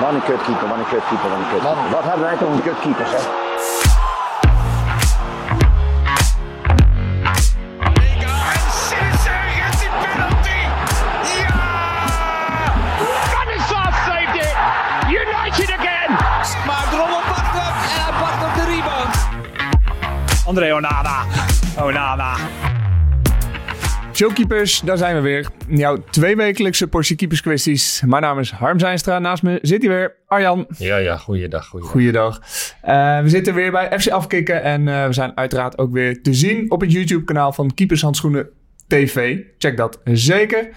Wat een kutkeeper, wat een kutkeeper, wat een kutkeeper. Wat hebben wij toch een kutkeeper, zeg? En Sisser gets die penalty. Ja! Stanislav saved it. United again. Maar Drommel pakt hem en hij pakt op de rebound. André Onana. Onana. Showkeepers, daar zijn we weer. Jouw tweewekelijkse portie keeperskwesties. Mijn naam is Harm Zijnstra. Naast me zit hij weer, Arjan. Ja, ja, goeiedag, goeiedag. Goeiedag. Eh, we zitten weer bij FC Afkikken. En eh, we zijn uiteraard ook weer te zien op het YouTube-kanaal van Keepershandschoenen TV. Check dat zeker.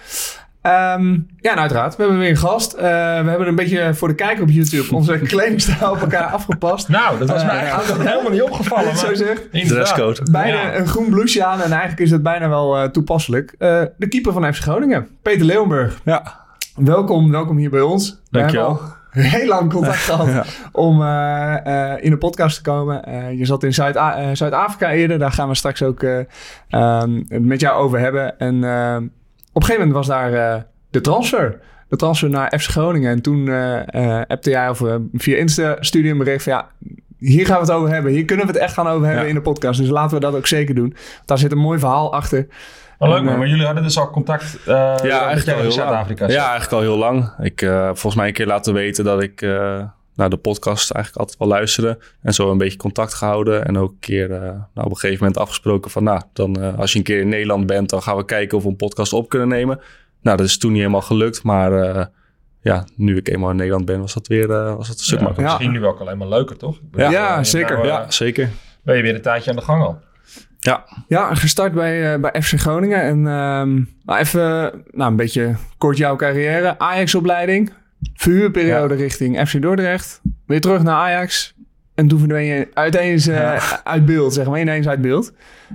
Ehm, ja, en uiteraard. We hebben weer een gast. Eh, we hebben een beetje voor de kijker op YouTube onze kledingstijl op elkaar afgepast. Nou, dat was mij Eh, eigenlijk ook helemaal niet opgevallen. Het zo zegt. Dresscode. Bijna Ja. een groen blouseje aan en eigenlijk is het bijna wel eh, toepasselijk. Eh, de keeper van FC Groningen, Peter Leeuwenburg. Ja, Welkom, welkom hier bij ons. We Dankjewel. heel lang contact gehad Ja. om eh, eh, in de podcast te komen. Eh, je zat in Zuid-A- Zuid-Afrika eerder, daar gaan we straks ook eh, ehm, het met jou over hebben. En eh, op een gegeven moment was daar eh, de transfer. De transfer naar FC Groningen. En toen eh eh appte jij over, via Insta studio een bericht van ja, hier gaan we het over hebben. Hier kunnen we het echt gaan over hebben Ja. in de podcast. Dus laten we dat ook zeker doen. Daar zit een mooi verhaal achter. Wel leuk En, man, maar jullie hadden dus al contact uh, ja eigenlijk al in heel Zuid-Afrika. lang. Ja, eigenlijk al heel lang. Ik eh volgens mij een keer laten weten dat ik eh, naar de podcast eigenlijk altijd wel luisterde. En zo een beetje contact gehouden. En ook een keer eh, nou, op een gegeven moment afgesproken van... nou, dan, eh, als je een keer in Nederland bent, dan gaan we kijken of we een podcast op kunnen nemen. Nou, dat is toen niet helemaal gelukt. Maar eh, ja, nu ik eenmaal in Nederland ben, was dat weer uh, was dat een stuk Ja, makkelijker. Misschien nu ook alleen maar leuker, toch? Bedoel, Ja. Zeker. nou, Ja, zeker. Ben je weer een tijdje aan de gang al? Ja, Ja, gestart bij, eh, bij FC Groningen. En ehm, nou even nou, een beetje kort jouw carrière. Ajax-opleiding. Verhuurperiode richting FC Dordrecht. Weer terug naar Ajax. En toen verdween je uiteens eh, uit beeld, zeg maar. Ineens uit beeld.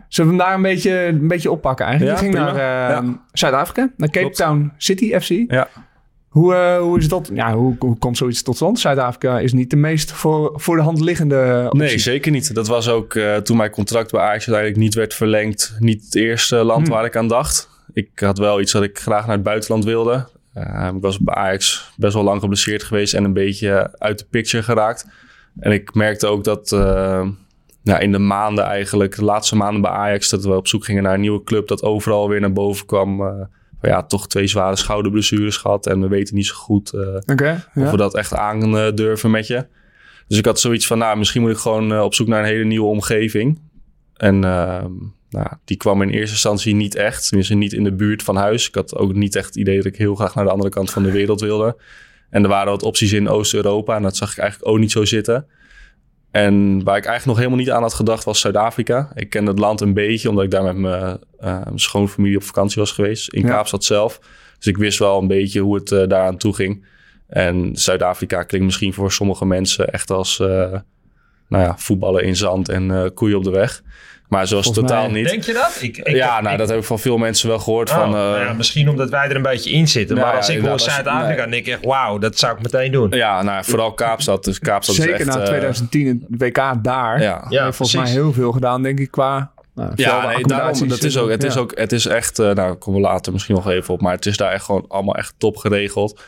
Zullen we hem daar een beetje, een beetje oppakken eigenlijk? Ja, je ging prima. naar eh. Zuid-Afrika. Naar Cape Klopt. Town City FC. ja. Hoe, eh, hoe is dat? Ja, hoe, hoe komt zoiets tot stand? Zuid-Afrika is niet de meest voor, voor de hand liggende optie. Nee, zeker niet. Dat was ook toen mijn contract bij Ajax uiteindelijk niet werd verlengd. Niet het eerste land Hmm. waar ik aan dacht. Ik had wel iets dat ik graag naar het buitenland wilde. Eh, ik was bij Ajax best wel lang geblesseerd geweest en een beetje uit de picture geraakt. En ik merkte ook dat nou, in de maanden eigenlijk, de laatste maanden bij Ajax, dat we op zoek gingen naar een nieuwe club, dat overal weer naar boven kwam. van ja, toch twee zware schouderblessures gehad en we weten niet zo goed eh, Oké, of we dat echt aan eh, durven met je. Dus ik had zoiets van, nou, misschien moet ik gewoon op zoek naar een hele nieuwe omgeving. En ehm, nou, die kwam in eerste instantie niet echt. Tenminste, niet in de buurt van huis. Ik had ook niet echt het idee dat ik heel graag naar de andere kant van de wereld wilde. En er waren wat opties in Oost-Europa en dat zag ik eigenlijk ook niet zo zitten. En waar ik eigenlijk nog helemaal niet aan had gedacht was Zuid-Afrika. Ik kende het land een beetje, omdat ik daar met mijn, mijn schoonfamilie op vakantie was geweest. In Ja. Kaapstad zelf. Dus ik wist wel een beetje hoe het eh, daaraan toe ging. En Zuid-Afrika klinkt misschien voor sommige mensen echt als eh, nou ja, voetballen in zand en koeien op de weg. Maar zo was het Volgens totaal mij- niet. Denk je dat? Ik, ik ja, heb- nou, ik- dat heb ik van veel mensen wel gehoord. Oh, van, eh, nou ja, misschien omdat wij er een beetje in zitten. Nou maar ja, als ik hoor Zuid-Afrika, nee. denk ik echt, wauw, dat zou ik meteen doen. ja, nou, vooral Kaapstad. Dus Kaapstad Zeker is echt... na eh, 2010 het WK daar. ja, volgens mij heel veel gedaan, denk ik, qua... Nou, Ja, nee, daarom, dat is ook, het, is ook, het is echt, eh, nou, komen we later misschien nog even op, maar het is daar echt gewoon allemaal echt top geregeld.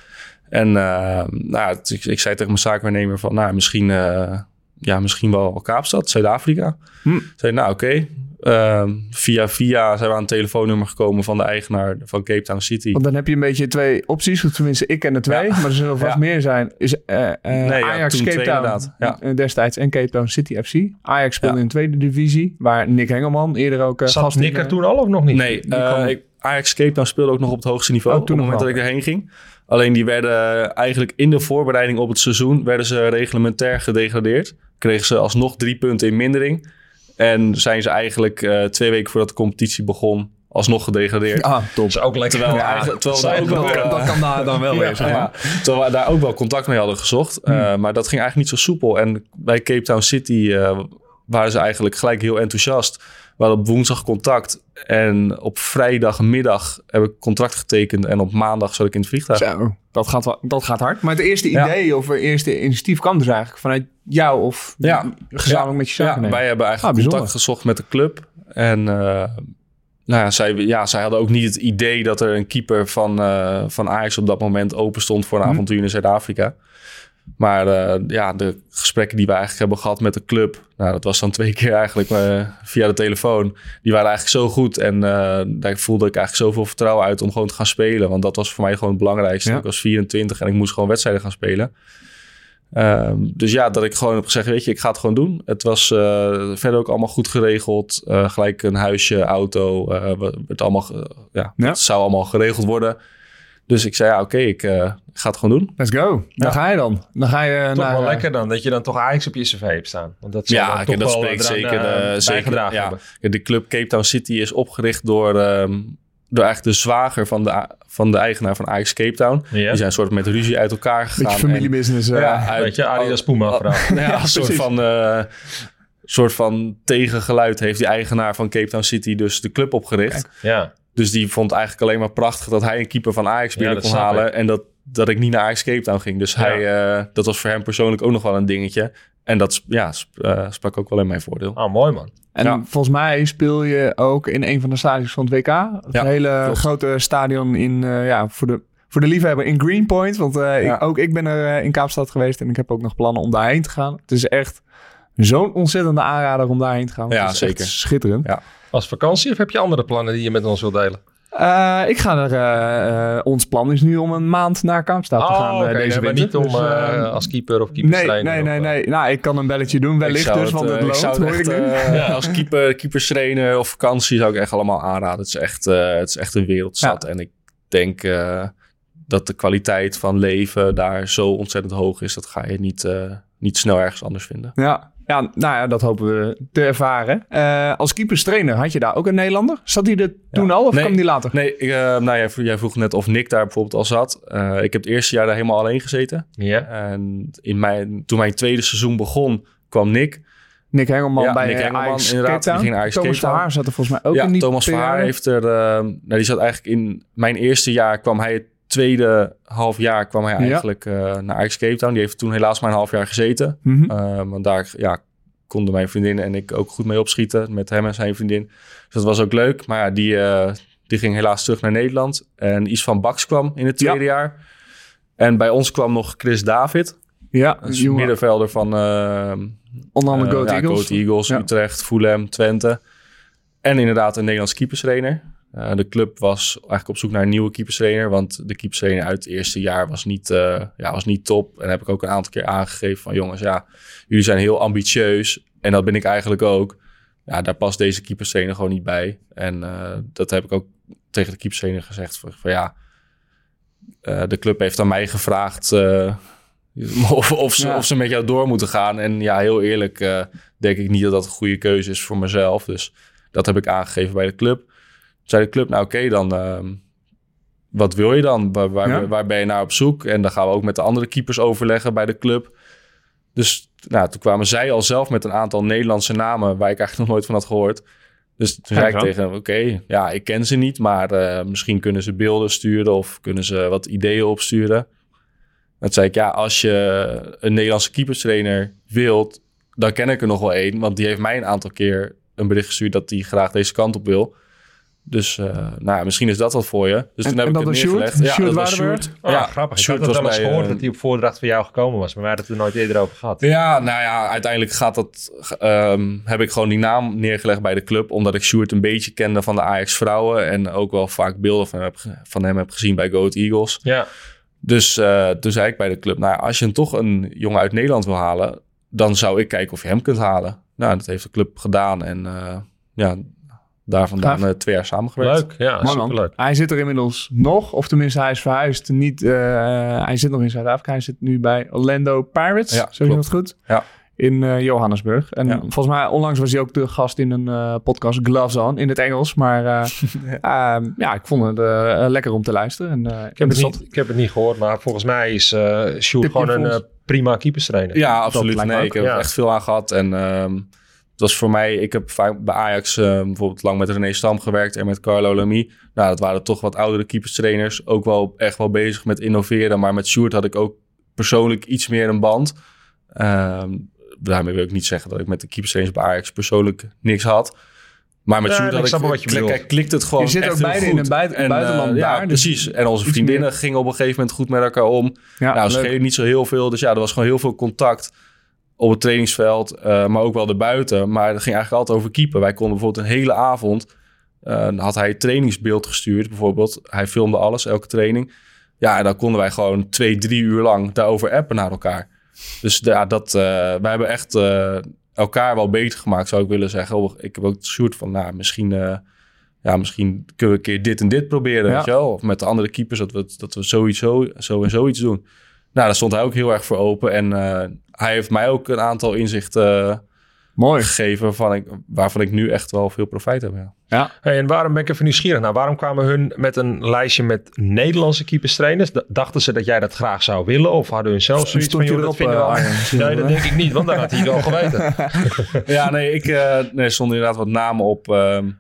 En uh, nou, het, ik, ik zei tegen mijn zaakwaarnemer van, nou, misschien, uh, ja, misschien wel Kaapstad, Zuid-Afrika. Hm. Zei, nou, oké. Okay. Uh, via via zijn we aan het telefoonnummer gekomen van de eigenaar van Cape Town City. Want dan heb je een beetje twee opties. Of tenminste, ik ken er twee. Ja. Maar er zullen vast Ja. meer zijn. Is uh, Nee, ja, Ajax, toen Cape twee Town eh, destijds en Cape Town City FC. Ajax speelde Ja. in de tweede divisie. Waar Nick Hengelman eerder ook uh, Zat Nick er toen al of nog niet? Nee, eh, ik, Ajax Cape Town speelde ook nog op het hoogste niveau Oh, op toen het moment dat ik erheen ging. Alleen die werden eigenlijk in de voorbereiding op het seizoen... werden ze reglementair gedegradeerd. Kregen ze alsnog drie punten in mindering. En zijn ze eigenlijk eh, twee weken voordat de competitie begon... alsnog gedegradeerd. Ah, top. Dat is ook lekker. Terwijl, Ja, terwijl we daar ook wel, wel- dat kan daar dan wel weer, zeg ja, terwijl we daar ook wel contact mee hadden gezocht. Eh, Maar dat ging eigenlijk niet zo soepel. En bij Cape Town City eh, waren ze eigenlijk gelijk heel enthousiast. We hadden op woensdag contact. En op vrijdagmiddag heb ik contract getekend. En op maandag zat ik in het vliegtuig. Zo, dat gaat, wel- dat gaat hard. Maar het eerste Ja. idee of het eerste initiatief kwam dus eigenlijk vanuit jou of Ja. gezamenlijk met je Ja, zaken. wij hebben Ah, eigenlijk bijzonder. contact gezocht met de club. En eh, nou ja, zij, ja, zij hadden ook niet het idee dat er een keeper van, eh, van Ajax op dat moment open stond voor een Hm. avontuur in Zuid-Afrika. Maar eh, ja, de gesprekken die we eigenlijk hebben gehad met de club, nou, dat was dan twee keer eigenlijk eh, via de telefoon. Die waren eigenlijk zo goed en eh, daar voelde ik eigenlijk zoveel vertrouwen uit om gewoon te gaan spelen. Want dat was voor mij gewoon het belangrijkste. Ja. Ik was 24 en ik moest gewoon wedstrijden gaan spelen. Ehm, dus ja, dat ik gewoon heb gezegd, weet je, ik ga het gewoon doen. Het was verder ook allemaal goed geregeld. Gelijk een huisje, auto, het allemaal, ja, Ja. het zou allemaal geregeld worden. Dus ik zei, ja, oké, ik eh, ga het gewoon doen. Let's go. Daar ga je dan. Dan ga je Toch naar... wel eh, lekker dan, dat je dan toch Ajax op je cv hebt staan. Want dat Ja, dan kijk, toch dat wel spreekt zeker, eh, eh, zeker ja. hebben. De club Cape Town City is opgericht door, ehm, door eigenlijk de zwager van de, van de eigenaar van Ajax Cape Town. Ja. Die zijn een soort met ruzie uit elkaar gegaan. Beetje familiebusiness. En, eh, ja, uit- Weet je, Adidas Puma verhaal. ja, een soort precies. van, eh, soort van tegengeluid heeft die eigenaar van Cape Town City dus de club opgericht. Ja. Dus die vond eigenlijk alleen maar prachtig dat hij een keeper van Ajax binnen kon halen. ik. En dat, dat ik niet naar Ajax Cape Town ging. Dus hij, eh, dat was voor hem persoonlijk ook nog wel een dingetje. En dat ja, sp- eh, sprak ook wel in mijn voordeel. Oh, mooi man. En Ja. volgens mij speel je ook in een van de stadions van het WK. Het Ja, hele klopt. grote stadion in, eh, ja, voor de, voor de liefhebber in Greenpoint. Want eh, Ja. ik, ook ik ben er in Kaapstad geweest en ik heb ook nog plannen om daarheen te gaan. Het is echt zo'n ontzettende aanrader om daarheen te gaan. Ja, het is echt zeker. schitterend. Ja. Als vakantie of heb je andere plannen die je met ons wilt delen? Eh, ik ga er, eh, eh, ons plan is nu om een maand naar Kaapstad te gaan Oh, eh, oké, deze nee, maar winter. niet om Dus, eh, eh, als keeper of Nee, keeperstrainer. nee, nee, of, eh, nee. Nou, ik kan een belletje doen wellicht dus, want het ik loopt, zou hoor het ik echt, nu. eh, als keeper, keeperstrainer of vakantie zou ik echt allemaal aanraden. Het is echt, eh, het is echt een wereldstad. En ik denk eh, dat de kwaliteit van leven daar zo ontzettend hoog is. Dat ga je niet, eh, niet snel ergens anders vinden. Ja, ja, nou ja, dat hopen we te ervaren. Eh, als keeperstrainer had je daar ook een Nederlander? Zat hij er toen al of Nee. kwam die later? Nee, ik, eh, nou, jij, vroeg- jij vroeg net of Nick daar bijvoorbeeld al zat. Eh, ik heb het eerste jaar daar helemaal alleen gezeten. Ja. En in mijn, toen mijn tweede seizoen begon, kwam Nick. Nick Hengelman Ja, bij Nick Hengelman, Ajax inderdaad, die ging Ajax Thomas. Verhaar zat er volgens mij ook ja, in die Thomas. Verhaar heeft er... nou, die zat eigenlijk in mijn eerste jaar kwam hij tweede half jaar kwam hij eigenlijk eh, naar Ajax Cape Town. Die heeft toen helaas maar een half jaar gezeten. Mhm. Eh, want daar ja, konden mijn vriendin en ik ook goed mee opschieten. Met hem en zijn vriendin. Dus dat was ook leuk. Maar ja, die, eh, die ging helaas terug naar Nederland. En Is van Baks kwam in het tweede jaar. En bij ons kwam nog Chris David. ja, een middenvelder van... eh, onder andere Goat ja, Eagles. Goat Eagles, Ja. Utrecht, Fulham, Twente. En inderdaad een Nederlands keeperstrainer. Eh, de club was eigenlijk op zoek naar een nieuwe keeperstrainer. Want de keeperstrainer uit het eerste jaar was niet, eh, ja, was niet top. En heb ik ook een aantal keer aangegeven van... jongens, ja, jullie zijn heel ambitieus. En dat ben ik eigenlijk ook. Ja, daar past deze keeperstrainer gewoon niet bij. En eh, dat heb ik ook tegen de keeperstrainer gezegd. Van, van ja, de club heeft aan mij gevraagd... of, of, ze, Ja. of ze met jou door moeten gaan. En ja, heel eerlijk denk ik niet dat dat een goede keuze is voor mezelf. Dus dat heb ik aangegeven bij de club. Zei de club, nou oké, dan ehm, wat wil je dan? Waar, waar, Ja. waar ben je naar op zoek? En dan gaan we ook met de andere keepers overleggen bij de club. Dus nou, toen kwamen zij al zelf met een aantal Nederlandse namen... waar ik eigenlijk nog nooit van had gehoord. Dus toen zei ik tegen hem, oké, ja, ik ken ze niet... maar eh, misschien kunnen ze beelden sturen of kunnen ze wat ideeën opsturen. Dat zei ik, ja, als je een Nederlandse keeperstrainer wilt, dan ken ik er nog wel één. Want die heeft mij een aantal keer een bericht gestuurd dat hij graag deze kant op wil. Dus eh, nou ja, misschien is dat wat voor je. Dus En- toen heb en ik dat het neergelegd. Ja, dat was? Sjoerd. Oh, ja, grappig. Ik Sjoerd had wel eens gehoord eh, dat hij op voordracht van jou gekomen was. Maar wij hadden het er nooit eerder over gehad. Ja, nou ja, uiteindelijk gaat dat, ehm, heb ik gewoon die naam neergelegd bij de club. Omdat ik Sjoerd een beetje kende van de Ajax vrouwen. En ook wel vaak beelden van hem heb, van hem heb gezien bij Goat Eagles. Ja. Dus eh, toen zei ik bij de club, nou ja, als je toch een jongen uit Nederland wil halen, dan zou ik kijken of je hem kunt halen. Nou, dat heeft de club gedaan en eh, ja, daar vandaan eh, twee jaar samengewerkt. Leuk. Ja, Mooi, man. superleuk. Hij zit er inmiddels nog, of tenminste hij is verhuisd. Niet, eh, hij zit nog in Zuid-Afrika. Hij zit nu bij Orlando Pirates. Ja, je dat goed? Ja. In eh, Johannesburg. En Ja. volgens mij, onlangs was hij ook de gast in een eh, podcast Gloves On in het Engels. Maar eh, ehm, ja, ik vond het lekker om te luisteren. En, eh, Ik heb, het niet, ik heb het niet gehoord, maar volgens mij is eh Sjoerd Tipje gewoon een prima keeperstrainer. Ja, absoluut. Nee, ik heb er Ja. echt veel aan gehad. En ehm, het was voor mij, ik heb vaak bij Ajax eh, bijvoorbeeld lang met René Stam gewerkt en met Carlo Lamy. Nou, dat waren toch wat oudere keeperstrainers. Ook wel echt wel bezig met innoveren. Maar met Sjoerd had ik ook persoonlijk iets meer een band. Ehm, daarmee wil ik niet zeggen dat ik met de keeperstrainers bij Ajax persoonlijk niks had. Maar met Ja, Sjoerd had ik, wat je klik- bedoelt. kijk, klikt het gewoon Je zit echt ook beide in het buiten- En, eh, buitenland ja, daar, dus precies. En onze vriendinnen meer- gingen op een gegeven moment goed met elkaar om. Ja, nou, ze schelen niet zo heel veel. Dus ja, er was gewoon heel veel contact op het trainingsveld. eh, maar ook wel erbuiten. Maar het ging eigenlijk altijd over keeper. Wij konden bijvoorbeeld een hele avond... dan had hij het trainingsbeeld gestuurd bijvoorbeeld. Hij filmde alles, elke training. Ja, en dan konden wij gewoon twee, drie uur lang daarover appen naar elkaar. Dus ja, dat, eh, wij hebben echt elkaar wel beter gemaakt, zou ik willen zeggen. Oh, Ik heb ook het soort van, nou, misschien, ja, misschien kunnen we een keer dit en dit proberen, Ja. weet je wel? Of met de andere keepers, dat we, dat we zoiets zo, zo en zoiets doen. Nou, daar stond hij ook heel erg voor open. En eh, hij heeft mij ook een aantal inzichten eh, Mooi. gegeven waarvan ik, waarvan ik nu echt wel veel profijt heb. Ja. Ja. Hey, en waarom ben ik even nieuwsgierig? Nou, waarom kwamen hun met een lijstje met Nederlandse keeperstrainers? D- dachten ze dat jij dat graag zou willen? Of hadden hun zelf zoiets Stond van, joh, dat erop, vinden we eh, Nee, dat denk ik niet, want dan had hij het wel geweten. Ja, nee, ik, eh, nee, er stonden inderdaad wat namen op. ehm,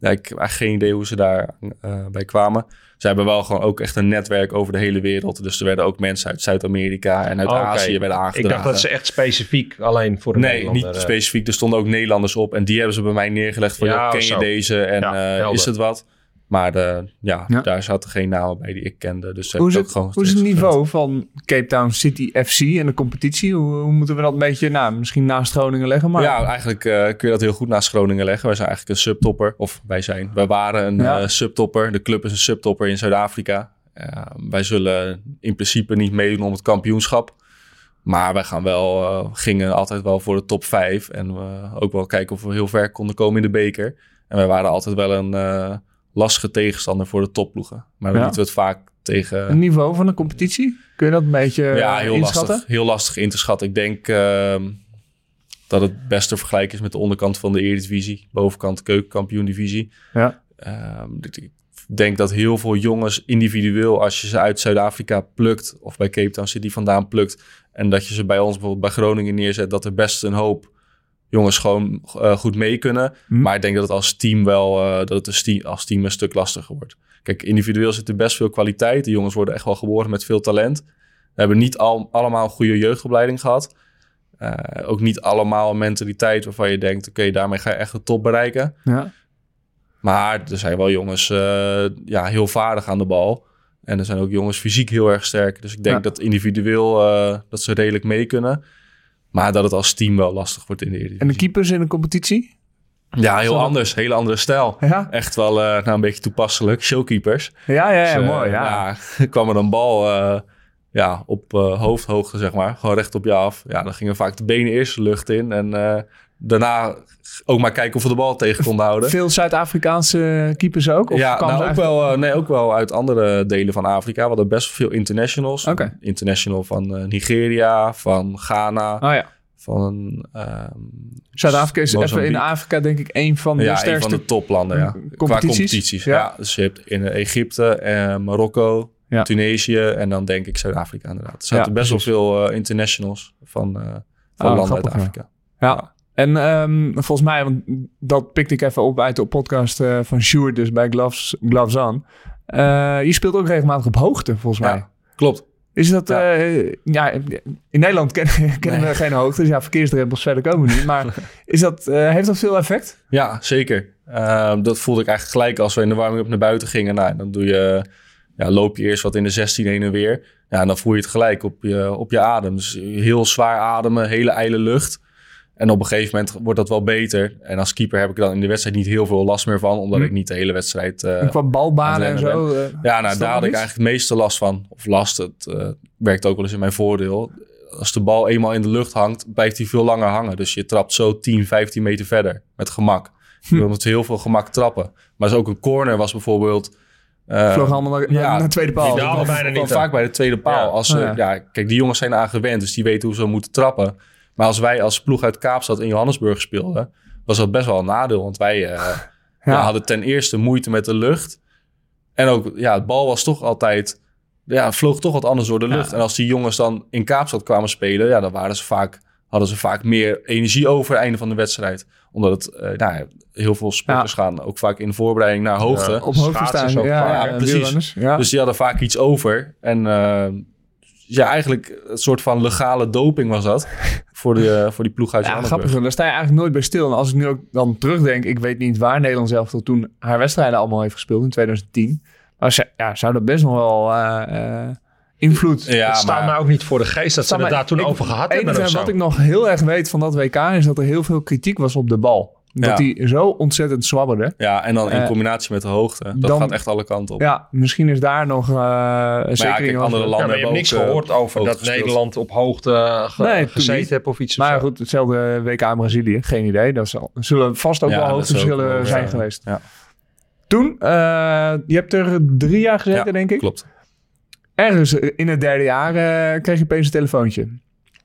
ja, ik heb eigenlijk geen idee hoe ze daar eh, bij kwamen. Ze hebben wel gewoon ook echt een netwerk over de hele wereld. Dus er werden ook mensen uit Zuid-Amerika en uit Oké. Azië werden aangedragen. Ik dacht dat ze echt specifiek alleen voor de Nee, niet eh, specifiek. Er stonden ook Nederlanders op. En die hebben ze bij mij neergelegd van, Ja, joh, ken zo. je deze? En Ja, eh, is het wat? Maar eh, ja, Ja. daar zaten geen namen bij die ik kende. Dus Hoe is, het, gewoon hoe is het niveau van Cape Town City FC en de competitie? Hoe, hoe moeten we dat een beetje, nou, misschien naast Groningen leggen? Maar Ja, eigenlijk eh, kun je dat heel goed naast Groningen leggen. Wij zijn eigenlijk een subtopper. Of wij zijn. Wij waren een Ja. eh, subtopper. De club is een subtopper in Zuid-Afrika. Wij zullen in principe niet meedoen om het kampioenschap. Maar wij gaan wel, gingen altijd wel voor de top 5. En we ook wel kijken of we heel ver konden komen in de beker. En wij waren altijd wel een lastige tegenstander voor de topploegen. Maar dan Ja. lieten we het vaak tegen... het niveau van de competitie? Kun je dat een beetje Ja, eh, heel inschatten? lastig. Heel lastig in te schatten. Ik denk ehm, dat het beste vergelijk is met de onderkant van de Eredivisie. Bovenkant keukenkampioen-divisie. Ja. Ehm, ik denk dat heel veel jongens individueel, als je ze uit Zuid-Afrika plukt... of bij Cape Town City vandaan plukt... en dat je ze bij ons bijvoorbeeld bij Groningen neerzet... dat er best een hoop jongens gewoon eh, goed mee kunnen. Hm. Maar ik denk dat het als team wel eh, dat het als team een stuk lastiger wordt. Kijk, individueel zit er best veel kwaliteit. De jongens worden echt wel geboren met veel talent. We hebben niet al, allemaal een goede jeugdopleiding gehad. Eh, ook niet allemaal een mentaliteit waarvan je denkt... oké, daarmee ga je echt de top bereiken. Ja. Maar er zijn wel jongens ja, heel vaardig aan de bal. En er zijn ook jongens fysiek heel erg sterk. Dus ik denk Ja. dat individueel dat ze redelijk mee kunnen. Maar dat het als team wel lastig wordt in de Eredivisie. En de keepers in de competitie? Ja, heel anders. Hele andere stijl. Ja, Echt wel eh, nou, een beetje toepasselijk. Showkeepers. ja, ja, ja, Dus, eh, mooi. Ja. ja, kwam er een bal eh, ja, op hoofdhoogte, zeg maar. Gewoon recht op je af. Ja, dan gingen vaak de benen eerst de lucht in. En daarna ook maar kijken of we de bal tegen konden houden. Veel Zuid-Afrikaanse keepers ook? Of ja, nou, ook, eigenlijk- wel, eh, nee, ook wel uit andere delen van Afrika. We hadden best veel internationals. Oké. International van eh, Nigeria, van Ghana, Oh ja. van... ehm, Zuid-Afrika is even in. Afrika denk ik een van de ja, een sterkste... van de toplanden, ja. competities. Qua competities, Ja. ja. Dus je hebt in eh, Egypte, eh, Marokko, Ja. Tunesië en dan denk ik Zuid-Afrika inderdaad. Er zaten best wel veel internationals van, van Ah, landen uit. Afrika. Ja. En ehm, volgens mij, want dat pikte ik even op uit de podcast eh, van Sjoerd, dus bij Gloves, Gloves On. Eh, je speelt ook regelmatig op hoogte, volgens mij. Ja, klopt. Is dat, Ja. ja, ja in Nederland kennen, kennen we geen hoogte, dus ja, verkeersdrempels verder komen we niet. Maar is dat, eh, heeft dat veel effect? Ja, zeker. Ehm, dat voelde ik eigenlijk gelijk als we in de warming-up naar buiten gingen. Nou, dan doe je, ja, loop je eerst wat in de 16 heen en weer. Ja, en dan voel je het gelijk op je, op je adem. Dus heel zwaar ademen, hele ijle lucht. En op een gegeven moment wordt dat wel beter. En als keeper heb ik dan in de wedstrijd niet heel veel last meer van. Omdat Hm. ik niet de hele wedstrijd... eh, En qua balbanen en zo? eh, ja, nou, daar had ik eigenlijk het meeste last van. Of last, het eh, werkt ook wel eens in mijn voordeel. Als de bal eenmaal in de lucht hangt, blijft hij veel langer hangen. Dus je trapt zo 10, 15 meter verder met gemak. Je wil met heel veel gemak trappen. Maar ook een corner was bijvoorbeeld... eh, Vloog allemaal naar, ja, naar de tweede paal. die dalen kwam- bijna kwam niet, vaak bij de tweede paal. Ja. Als ja. ja. kijk, die jongens zijn eraan gewend, dus die weten hoe ze moeten trappen. Maar als wij als ploeg uit Kaapstad in Johannesburg speelden, was dat best wel een nadeel. Want wij eh, ja, hadden ten eerste moeite met de lucht. En ook, ja, het bal was toch altijd, ja, vloog toch wat anders door de lucht. En als die jongens dan in Kaapstad kwamen spelen, ja, dan waren ze vaak, hadden ze vaak meer energie over het einde van de wedstrijd. Omdat het, eh, nou, ja, heel veel sporters gaan ook vaak in voorbereiding naar hoogte. Op hoogte staan. ook Ja, precies. Dus die hadden vaak iets over. En eh, ja, eigenlijk een soort van legale doping was dat. voor, de, voor die ploeg uit Ja, grappig. Daar sta je eigenlijk nooit bij stil. En als ik nu ook dan terugdenk, ik weet niet waar Nederland zelf tot toen haar wedstrijden allemaal heeft gespeeld in 2010. Maar ze- ja, zou dat best nog wel eh, eh, invloed Ja, het staat maar- mij ook niet voor de geest dat ze het daar toen ik- over gehad Het hebben enige of zo. wat ik nog heel erg weet van dat WK is dat er heel veel kritiek was op de bal. Dat Ja. die zo ontzettend zwabberde. Ja, en dan in Eh, combinatie met de hoogte. Dat dan- gaat echt alle kanten op. Ja, misschien is daar nog uh, maar zeker ja, kijk, in andere Ja, landen maar je hebt niks ook, eh, gehoord over dat gespeeld. Nederland op hoogte eh, ge- Nee, toen gezeten heeft of iets. of Maar zo. goed, hetzelfde WK in Brazilië. Geen idee. Dat zal, zullen vast ook Ja, wel hoogteverschillen zijn ja. geweest. Ja. Toen, eh, je hebt er drie jaar gezeten, Ja, denk ik. Klopt. Ergens in het derde jaar eh, kreeg je opeens een telefoontje.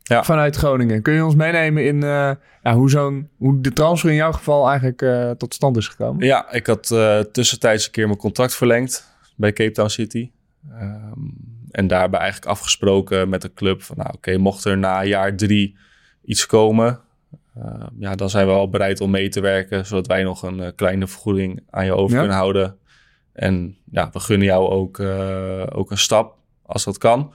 Ja. Vanuit Groningen. Kun je ons meenemen in eh, ja, hoe, zo'n, hoe de transfer in jouw geval eigenlijk eh, tot stand is gekomen? Ja, ik had eh, tussentijds een keer mijn contract verlengd bij Cape Town City. Ehm, en daarbij eigenlijk afgesproken met de club van, nou oké, mocht er na jaar drie iets komen, ehm, ja, dan zijn we al bereid om mee te werken, zodat wij nog een kleine vergoeding aan je over Ja. kunnen houden. En ja, we gunnen jou ook, ook een stap, als dat kan.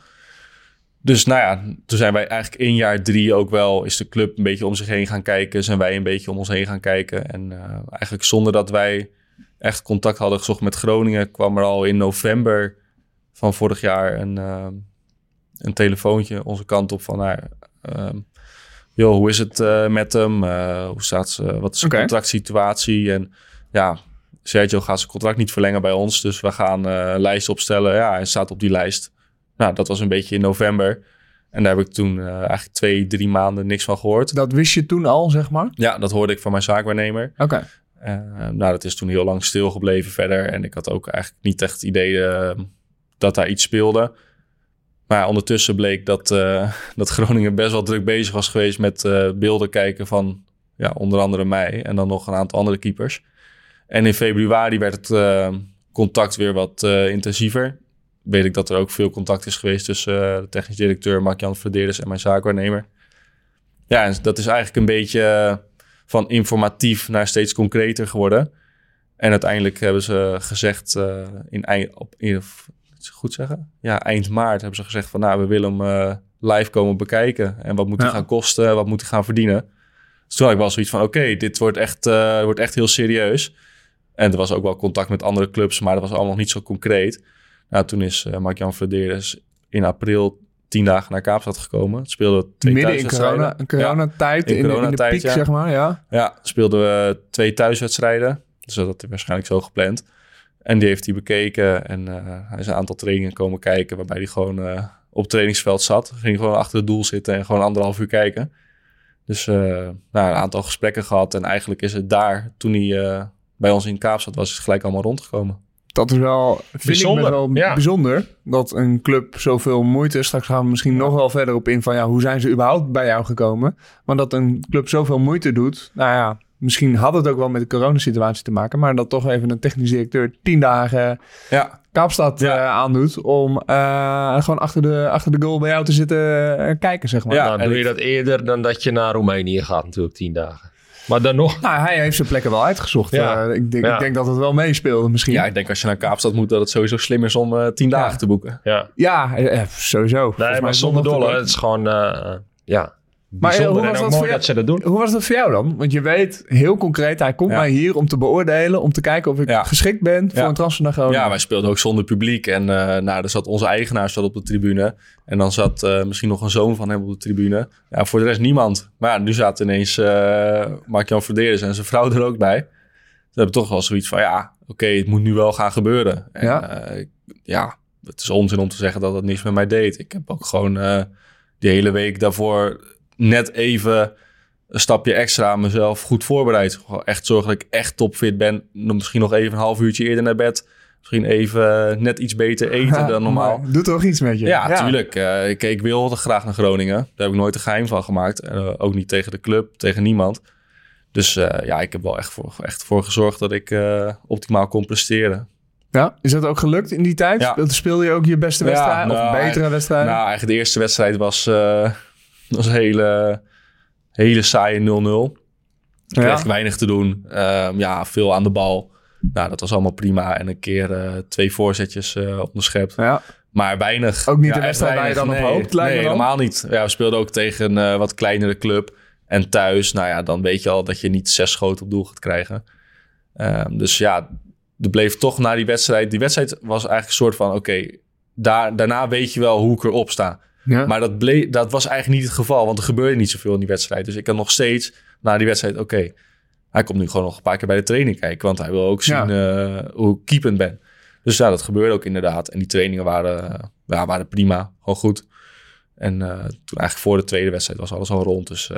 Dus nou ja, toen zijn wij eigenlijk in jaar drie ook wel, is de club een beetje om zich heen gaan kijken. Zijn wij een beetje om ons heen gaan kijken. En eh, eigenlijk zonder dat wij echt contact hadden gezocht met Groningen, kwam er al in november van vorig jaar een, eh, een telefoontje onze kant op van, nou, ehm, joh, hoe is het eh, met hem? Hoe staat ze? Wat is de contractsituatie? En ja, Sergio gaat zijn contract niet verlengen bij ons, dus we gaan een lijst opstellen. Ja, hij staat op die lijst. Nou, dat was een beetje in november. En daar heb ik toen eh, eigenlijk twee, drie maanden niks van gehoord. Dat wist je toen al, zeg maar? Ja, dat hoorde ik van mijn zaakwaarnemer. Oké. Eh, nou, dat is toen heel lang stilgebleven verder. En ik had ook eigenlijk niet echt het idee eh, dat daar iets speelde. Maar ja, ondertussen bleek dat, dat Groningen best wel druk bezig was geweest met beelden kijken van ja, onder andere mij en dan nog een aantal andere keepers. En in februari werd het contact weer wat intensiever. Weet ik dat er ook veel contact is geweest tussen eh, de technisch directeur Mark-Jan Verdeerders en mijn zaakwaarnemer. Ja, en dat is eigenlijk een beetje eh, van informatief naar steeds concreter geworden. En uiteindelijk hebben ze gezegd eh, in eind, op, in, goed zeggen? Ja, eind maart hebben ze gezegd van nou, we willen hem live komen bekijken. En wat moet hij Ja. gaan kosten, wat moet hij gaan verdienen. Dus toen had ik wel zoiets van oké, dit wordt echt, wordt echt heel serieus. En er was ook wel contact met andere clubs, maar dat was allemaal nog niet zo concreet. Nou, toen is eh, Mark-Jan Verderes in april tien dagen naar Kaapstad gekomen. Speelde twee Midden in corona, coronatijd, in in, in, de piek, ja. zeg maar. Ja. Ja, speelden we twee thuiswedstrijden. Dus dat had hij waarschijnlijk zo gepland. En die heeft hij bekeken. En eh, hij is een aantal trainingen komen kijken. Waarbij hij gewoon eh, op het trainingsveld zat. Ging gewoon achter het doel zitten en gewoon anderhalf uur kijken. Dus nou, een aantal gesprekken gehad. En eigenlijk is het daar, toen hij bij ons in Kaapstad was, is het gelijk allemaal rondgekomen. Dat is wel, vind Bijzonder, ik wel ja. bijzonder. Dat een club zoveel moeite, straks gaan we misschien nog wel verder op in van ja, hoe zijn ze überhaupt bij jou gekomen? Maar dat een club zoveel moeite doet, nou ja, misschien had het ook wel met de coronasituatie te maken, maar dat toch even een technisch directeur tien dagen Ja, Kaapstad Ja. eh, aandoet om eh, gewoon achter de, achter de goal bij jou te zitten eh, kijken, zeg maar. Ja. en doe je dat eerder dan dat je naar Roemenië gaat natuurlijk, tien dagen. Maar dan nog, Nou, hij heeft zijn plekken wel uitgezocht. Ja. Eh, ik, denk, Ja. ik denk dat het wel meespeelde misschien. ja, ik denk als je naar Kaapstad moet, dat het sowieso slim is om eh, tien Ja. dagen te boeken. ja. Ja, eh, sowieso. Nee, mij maar zonder kort. het is gewoon, eh, ja, Maar, eh, hoe was dat voor dat ze dat doen. Hoe was dat voor jou dan? Want je weet heel concreet, hij komt Ja. mij hier om te beoordelen, om te kijken of ik Ja. geschikt ben voor Ja. een transfer naar Groningen. Ja, wij speelden ook zonder publiek. En eh nou, er zat onze eigenaar zat op de tribune. En dan zat eh, misschien nog een zoon van hem op de tribune. Ja, voor de rest niemand. Maar ja, nu zaten ineens eh Mark-Jan Verdeerders en zijn vrouw er ook bij. Ze hebben toch wel zoiets van, ja, oké, het moet nu wel gaan gebeuren. En, Ja. ja, het is onzin om te zeggen dat dat niks met mij deed. Ik heb ook gewoon die hele week daarvoor net even een stapje extra aan mezelf goed voorbereid. Echt zorgen dat ik echt topfit ben. Misschien nog even een half uurtje eerder naar bed. Misschien even eh, net iets beter eten dan normaal. Doet toch iets met je? Ja, tuurlijk. Eh, ik, ik wilde graag naar Groningen. Daar heb ik nooit een geheim van gemaakt. Eh, ook niet tegen de club, tegen niemand. Dus ja, ik heb wel echt voor, echt voor gezorgd dat ik optimaal kon presteren. Ja, is dat ook gelukt in die tijd? Ja. Speelde, je ook je beste Ja, wedstrijd? nou, of betere wedstrijd? Nou, eigenlijk de eerste wedstrijd was, eh, was een hele, hele saaie 0-0. Ik kreeg weinig te doen. Ehm, ja, veel aan de bal. Nou, dat was allemaal prima. En een keer eh, twee voorzetjes eh onderschept. ja. Maar weinig. Ook niet de wedstrijd waar je dan op nee, hoopt, lijkt Nee, helemaal niet. Ja, we speelden ook tegen een eh, wat kleinere club. En thuis, nou ja, dan weet je al dat je niet zes schoten op doel gaat krijgen. Ehm, dus ja, er bleef toch na die wedstrijd... Die wedstrijd was eigenlijk een soort van... Oké, daar, daarna weet je wel hoe ik erop sta. Ja. Maar dat, bleef, dat was eigenlijk niet het geval, want er gebeurde niet zoveel in die wedstrijd. Dus ik had nog steeds na die wedstrijd, oké, hij komt nu gewoon nog een paar keer bij de training kijken, want hij wil ook zien Ja. eh, hoe ik keepend ben. Dus ja, dat gebeurde ook inderdaad. En die trainingen waren, eh, ja, waren prima, gewoon goed. En eh, toen eigenlijk voor de tweede wedstrijd was alles al rond, dus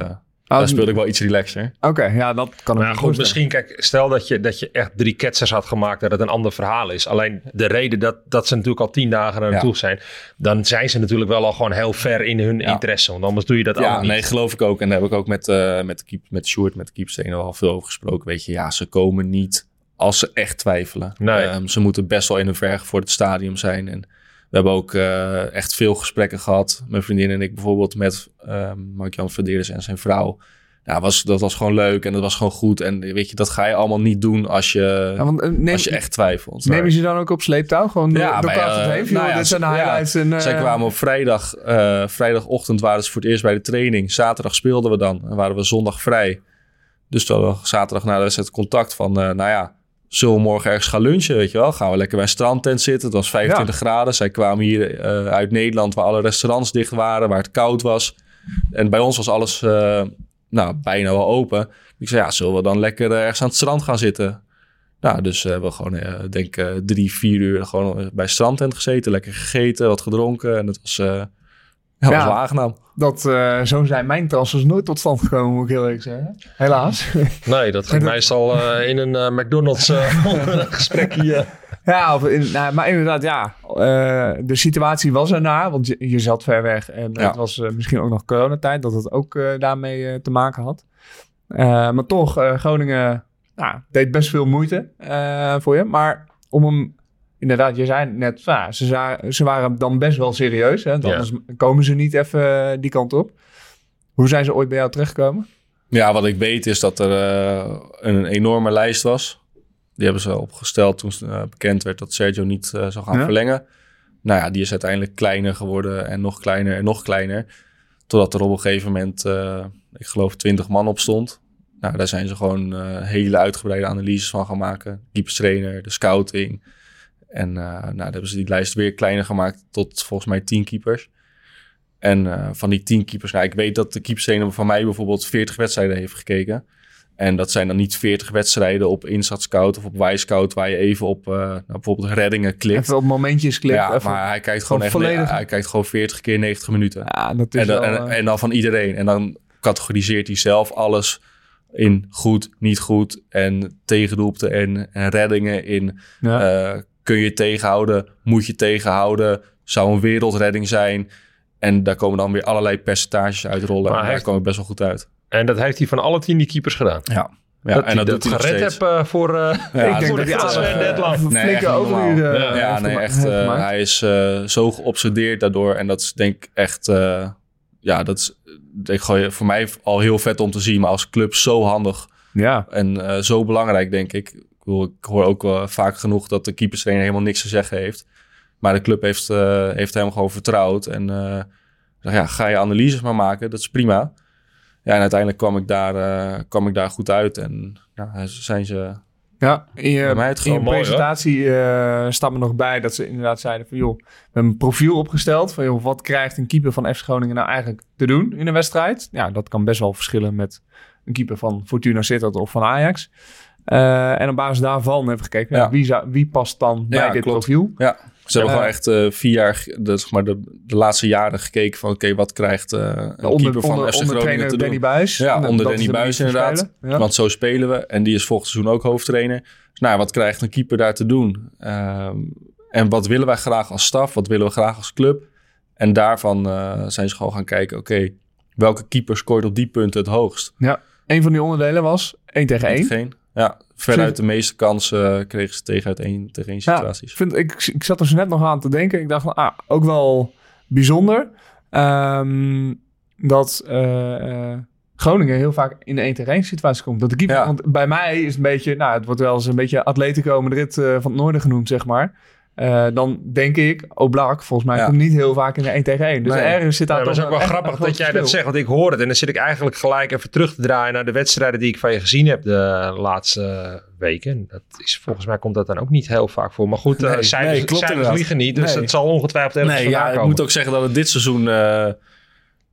Ah, daar speelde ik wel iets relaxer. Oké, ja, dat kan ik me goed, voorstellen. misschien, kijk, stel dat je, dat je echt drie ketsers had gemaakt, dat het een ander verhaal is. Alleen de reden dat, dat ze natuurlijk al tien dagen er naartoe Ja. zijn, dan zijn ze natuurlijk wel al gewoon heel ver in hun Ja. interesse. Want anders doe je dat Ja, allemaal niet. nee, geloof ik ook. En daar heb ik ook met, eh met, de keep, met Sjoerd, met de keepsteen al veel over gesproken. Weet je, ja, ze komen niet als ze echt twijfelen. Nee. Ehm, ze moeten best wel in hun verg voor het stadium zijn. En we hebben ook eh, echt veel gesprekken gehad. Mijn vriendin en ik bijvoorbeeld met ehm Mark-Jan Verderes en zijn vrouw. Ja, was, dat was gewoon leuk en dat was gewoon goed. En weet je, dat ga je allemaal niet doen als je, Ja, want, eh, neem, als je echt twijfelt. neem je ze dan ook op sleeptouw? Gewoon door, door Carter eh, heen? Joh, nou ja, dit zijn de ja, highlights. en, Zij kwamen op vrijdag, vrijdagochtend waren ze voor het eerst bij de training. Zaterdag speelden we dan en waren we zondag vrij. Dus toen zaterdag na de wedstrijd contact van, nou ja, zullen we morgen ergens gaan lunchen, weet je wel? Gaan we lekker bij een strandtent zitten. Het was 25 graden. Zij kwamen hier eh, uit Nederland waar alle restaurants dicht waren, waar het koud was. En bij ons was alles eh, nou, bijna wel open. Ik zei, ja, zullen we dan lekker eh, ergens aan het strand gaan zitten? Nou, dus eh, we hebben gewoon, denk ik, drie, vier uur gewoon bij strandtent gezeten. Lekker gegeten, wat gedronken. En het was, ja, was aangenaam. Dat, eh, zo zijn mijn transfers nooit tot stand gekomen, moet ik heel eerlijk zeggen. Helaas. Nee, dat ging meestal eh, in een eh, McDonald's eh, gesprekje. ja, of in, nou, maar inderdaad, ja. eh, de situatie was ernaar, want je, je zat ver weg. En Ja. het was eh, misschien ook nog coronatijd, dat het ook eh, daarmee eh, te maken had. Eh, maar toch, eh, Groningen nou, deed best veel moeite eh, voor je. Maar om hem, inderdaad, je zei net, ja, ze, ze waren dan best wel serieus. Hè, Ja. anders komen ze niet even eh, die kant op. Hoe zijn ze ooit bij jou terechtgekomen? Ja, wat ik weet is dat er eh, een enorme lijst was. Die hebben ze opgesteld toen eh, bekend werd dat Sergio niet zou gaan Ja. verlengen. Nou ja, die is uiteindelijk kleiner geworden en nog kleiner en nog kleiner. Totdat er op een gegeven moment, ik geloof, 20 man op stond. Nou, daar zijn ze gewoon hele uitgebreide analyses van gaan maken. Keeperstrainer, de scouting. En eh, nou, dan hebben ze die lijst weer kleiner gemaakt tot volgens mij 10 keepers. En eh, van die 10 keepers, nou, ik weet dat de keeperstrainer van mij bijvoorbeeld 40 wedstrijden heeft gekeken. En dat zijn dan niet 40 wedstrijden op Insat Scout of op Y-Scout, waar je even op eh, nou, bijvoorbeeld reddingen klikt. Even op momentjes klikken. ja, even- maar hij kijkt gewoon, gewoon echt, volledig- hij kijkt gewoon 40 keer 90 minuten. ja, dat is En dan, wel, en, en dan van iedereen. En dan categoriseert hij zelf alles in goed, niet goed en tegendoelpunten en, en reddingen in ja. Kun je tegenhouden? Moet je tegenhouden? Zou een wereldredding zijn? En daar komen dan weer allerlei percentages uitrollen. Maar en daar ik best wel goed uit. En dat heeft hij van alle tien die keepers gedaan. Ja, ja dat en dat hij doet hij nog gered heb eh, voor, eh Ja, ik denk voor dat de hij transfer deadline. Nee, flinke overuren Ja, nee, echt. eh, hij is eh, zo geobsedeerd daardoor. En dat is denk ik echt... eh, ja, dat is ik gooi, voor mij al heel vet om te zien. Maar als club zo handig ja. en eh, zo belangrijk, denk ik. Ik, bedoel, ik hoor ook wel vaak genoeg dat de keeperstrainer helemaal niks te zeggen heeft. Maar de club heeft, eh, heeft hem gewoon vertrouwd. En zeg, ja, ga je analyses maar maken, dat is prima. Ja, en uiteindelijk kwam ik daar, eh, kwam ik daar goed uit. En ja, zijn ze Ja, in je, het in je mooi, presentatie staat me nog bij dat ze inderdaad zeiden van joh, we hebben een profiel opgesteld van joh, wat krijgt een keeper van FC Groningen nou eigenlijk te doen in een wedstrijd? Ja, dat kan best wel verschillen met een keeper van Fortuna Sittard of van Ajax. Eh, en op basis daarvan hebben we gekeken, wie, zou, wie past dan bij dit klopt. profiel? Ja, ze hebben Ja. gewoon echt eh, vier jaar, de, zeg maar de, de laatste jaren gekeken van oké, wat krijgt eh, een Onder, keeper van onder, FC onder Groningen trainer te Danny doen? Buis. Ja, En onder Danny Buis inderdaad. Ja. Want zo spelen we. En die is volgend seizoen ook hoofdtrainer. Dus nou, wat krijgt een keeper daar te doen? Ehm, en wat willen wij graag als staf? Wat willen we graag als club? En daarvan eh, zijn ze gewoon gaan kijken, oké, welke keeper scoort op die punten het hoogst? ja, een van die onderdelen was 1 tegen 1. Ja, veruit de meeste kansen kregen ze tegen uit één tegen één Ja, situaties. vind, ik, ik zat er zo net nog aan te denken. Ik dacht van, ah, ook wel bijzonder. ehm, dat eh, eh, Groningen heel vaak in de 1 tegen 1 situatie komt. Dat de keeper, Ja. Want bij mij is het een beetje, nou, het wordt wel eens een beetje Atletico Madrid eh, van het noorden genoemd, zeg maar. Eh, dan denk ik, Oblak, volgens mij Ja. komt niet heel vaak in de 1 tegen 1. Dus Nee. ergens zit daar Ja, het is ook wel grappig dat jij dat zegt, want ik hoor het. En dan zit ik eigenlijk gelijk even terug te draaien naar de wedstrijden die ik van je gezien heb de laatste weken. Dat is, volgens mij komt dat dan ook niet heel vaak voor. Maar goed, eh Nee, cijfers, nee, klopt cijfers liegen niet, dus Nee. het zal ongetwijfeld ergens Nee, vandaan ja, ik komen. moet ook zeggen dat het dit seizoen... eh,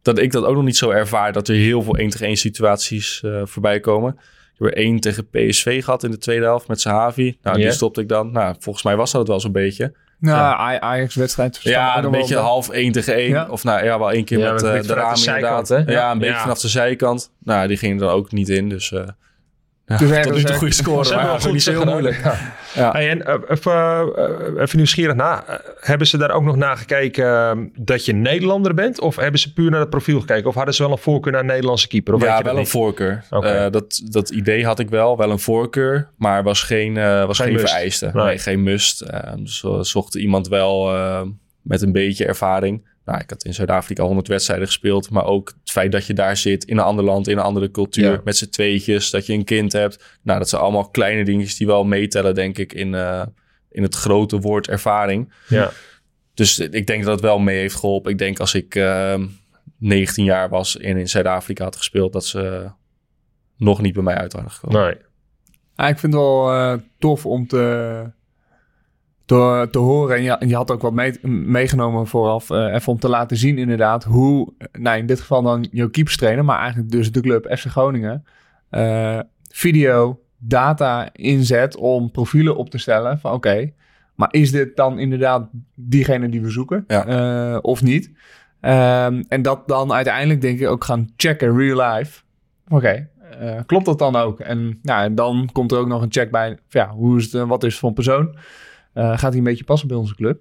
dat ik dat ook nog niet zo ervaar. Dat er heel veel 1 tegen 1 situaties eh, voorbij komen. Heb er één tegen PSV gehad in de tweede helft met Sahavi. Nou, die stopte ik dan. Nou, volgens mij was dat het wel zo'n beetje. Nou, Ja. Aj- Ajax-wedstrijd. Ja, een beetje half 1 tegen 1. Ja. Of nou ja, wel één keer Ja, met eh, de raam inderdaad. hè? Ja, een beetje Ja. vanaf de zijkant. Nou, die ging er dan ook niet in. Dus eh ja, Dus nu toe eh, goede score. Ze Maar dat is goed niet zo heel moeilijk. Ja. Ja. Hey, en eh, even, eh, even nieuwsgierig na. Hebben ze daar ook nog naar gekeken eh, dat je Nederlander bent? Of hebben ze puur naar het profiel gekeken? Of hadden ze wel een voorkeur naar een Nederlandse keeper? Of weet Ja, je dat wel een niet? voorkeur. Eh, dat, dat idee had ik wel. Wel een voorkeur. Maar was geen, was Geen geen, vereiste. Nee. Nee, geen must. We zochten iemand wel met een beetje ervaring. Nou, ik had in Zuid-Afrika 100 wedstrijden gespeeld. Maar ook het feit dat je daar zit in een ander land, in een andere cultuur. Ja. Met z'n tweetjes, dat je een kind hebt. Nou, dat zijn allemaal kleine dingetjes die wel meetellen, denk ik, in, eh, in het grote woord ervaring. Ja. Dus ik denk dat het wel mee heeft geholpen. Ik denk als ik eh, 19 jaar was en in Zuid-Afrika had gespeeld, dat ze nog niet bij mij uit hadden gekomen. Nee. Ja, ik vind het wel eh, tof om te, te, te horen. En je, je had ook wat mee- meegenomen vooraf. eh, even om te laten zien inderdaad hoe, eh, nou in dit geval dan jouw keeperstrainer, maar eigenlijk dus de club FC Groningen, eh, video, data inzet om profielen op te stellen van oké, maar is dit dan inderdaad diegene die we zoeken Ja. Of niet? Ehm, en dat dan uiteindelijk denk ik ook gaan checken real life. Oké, klopt dat dan ook? En nou, en dan komt er ook nog een check bij. Ja, hoe is het, wat is het voor een persoon? Eh, gaat hij een beetje passen bij onze club?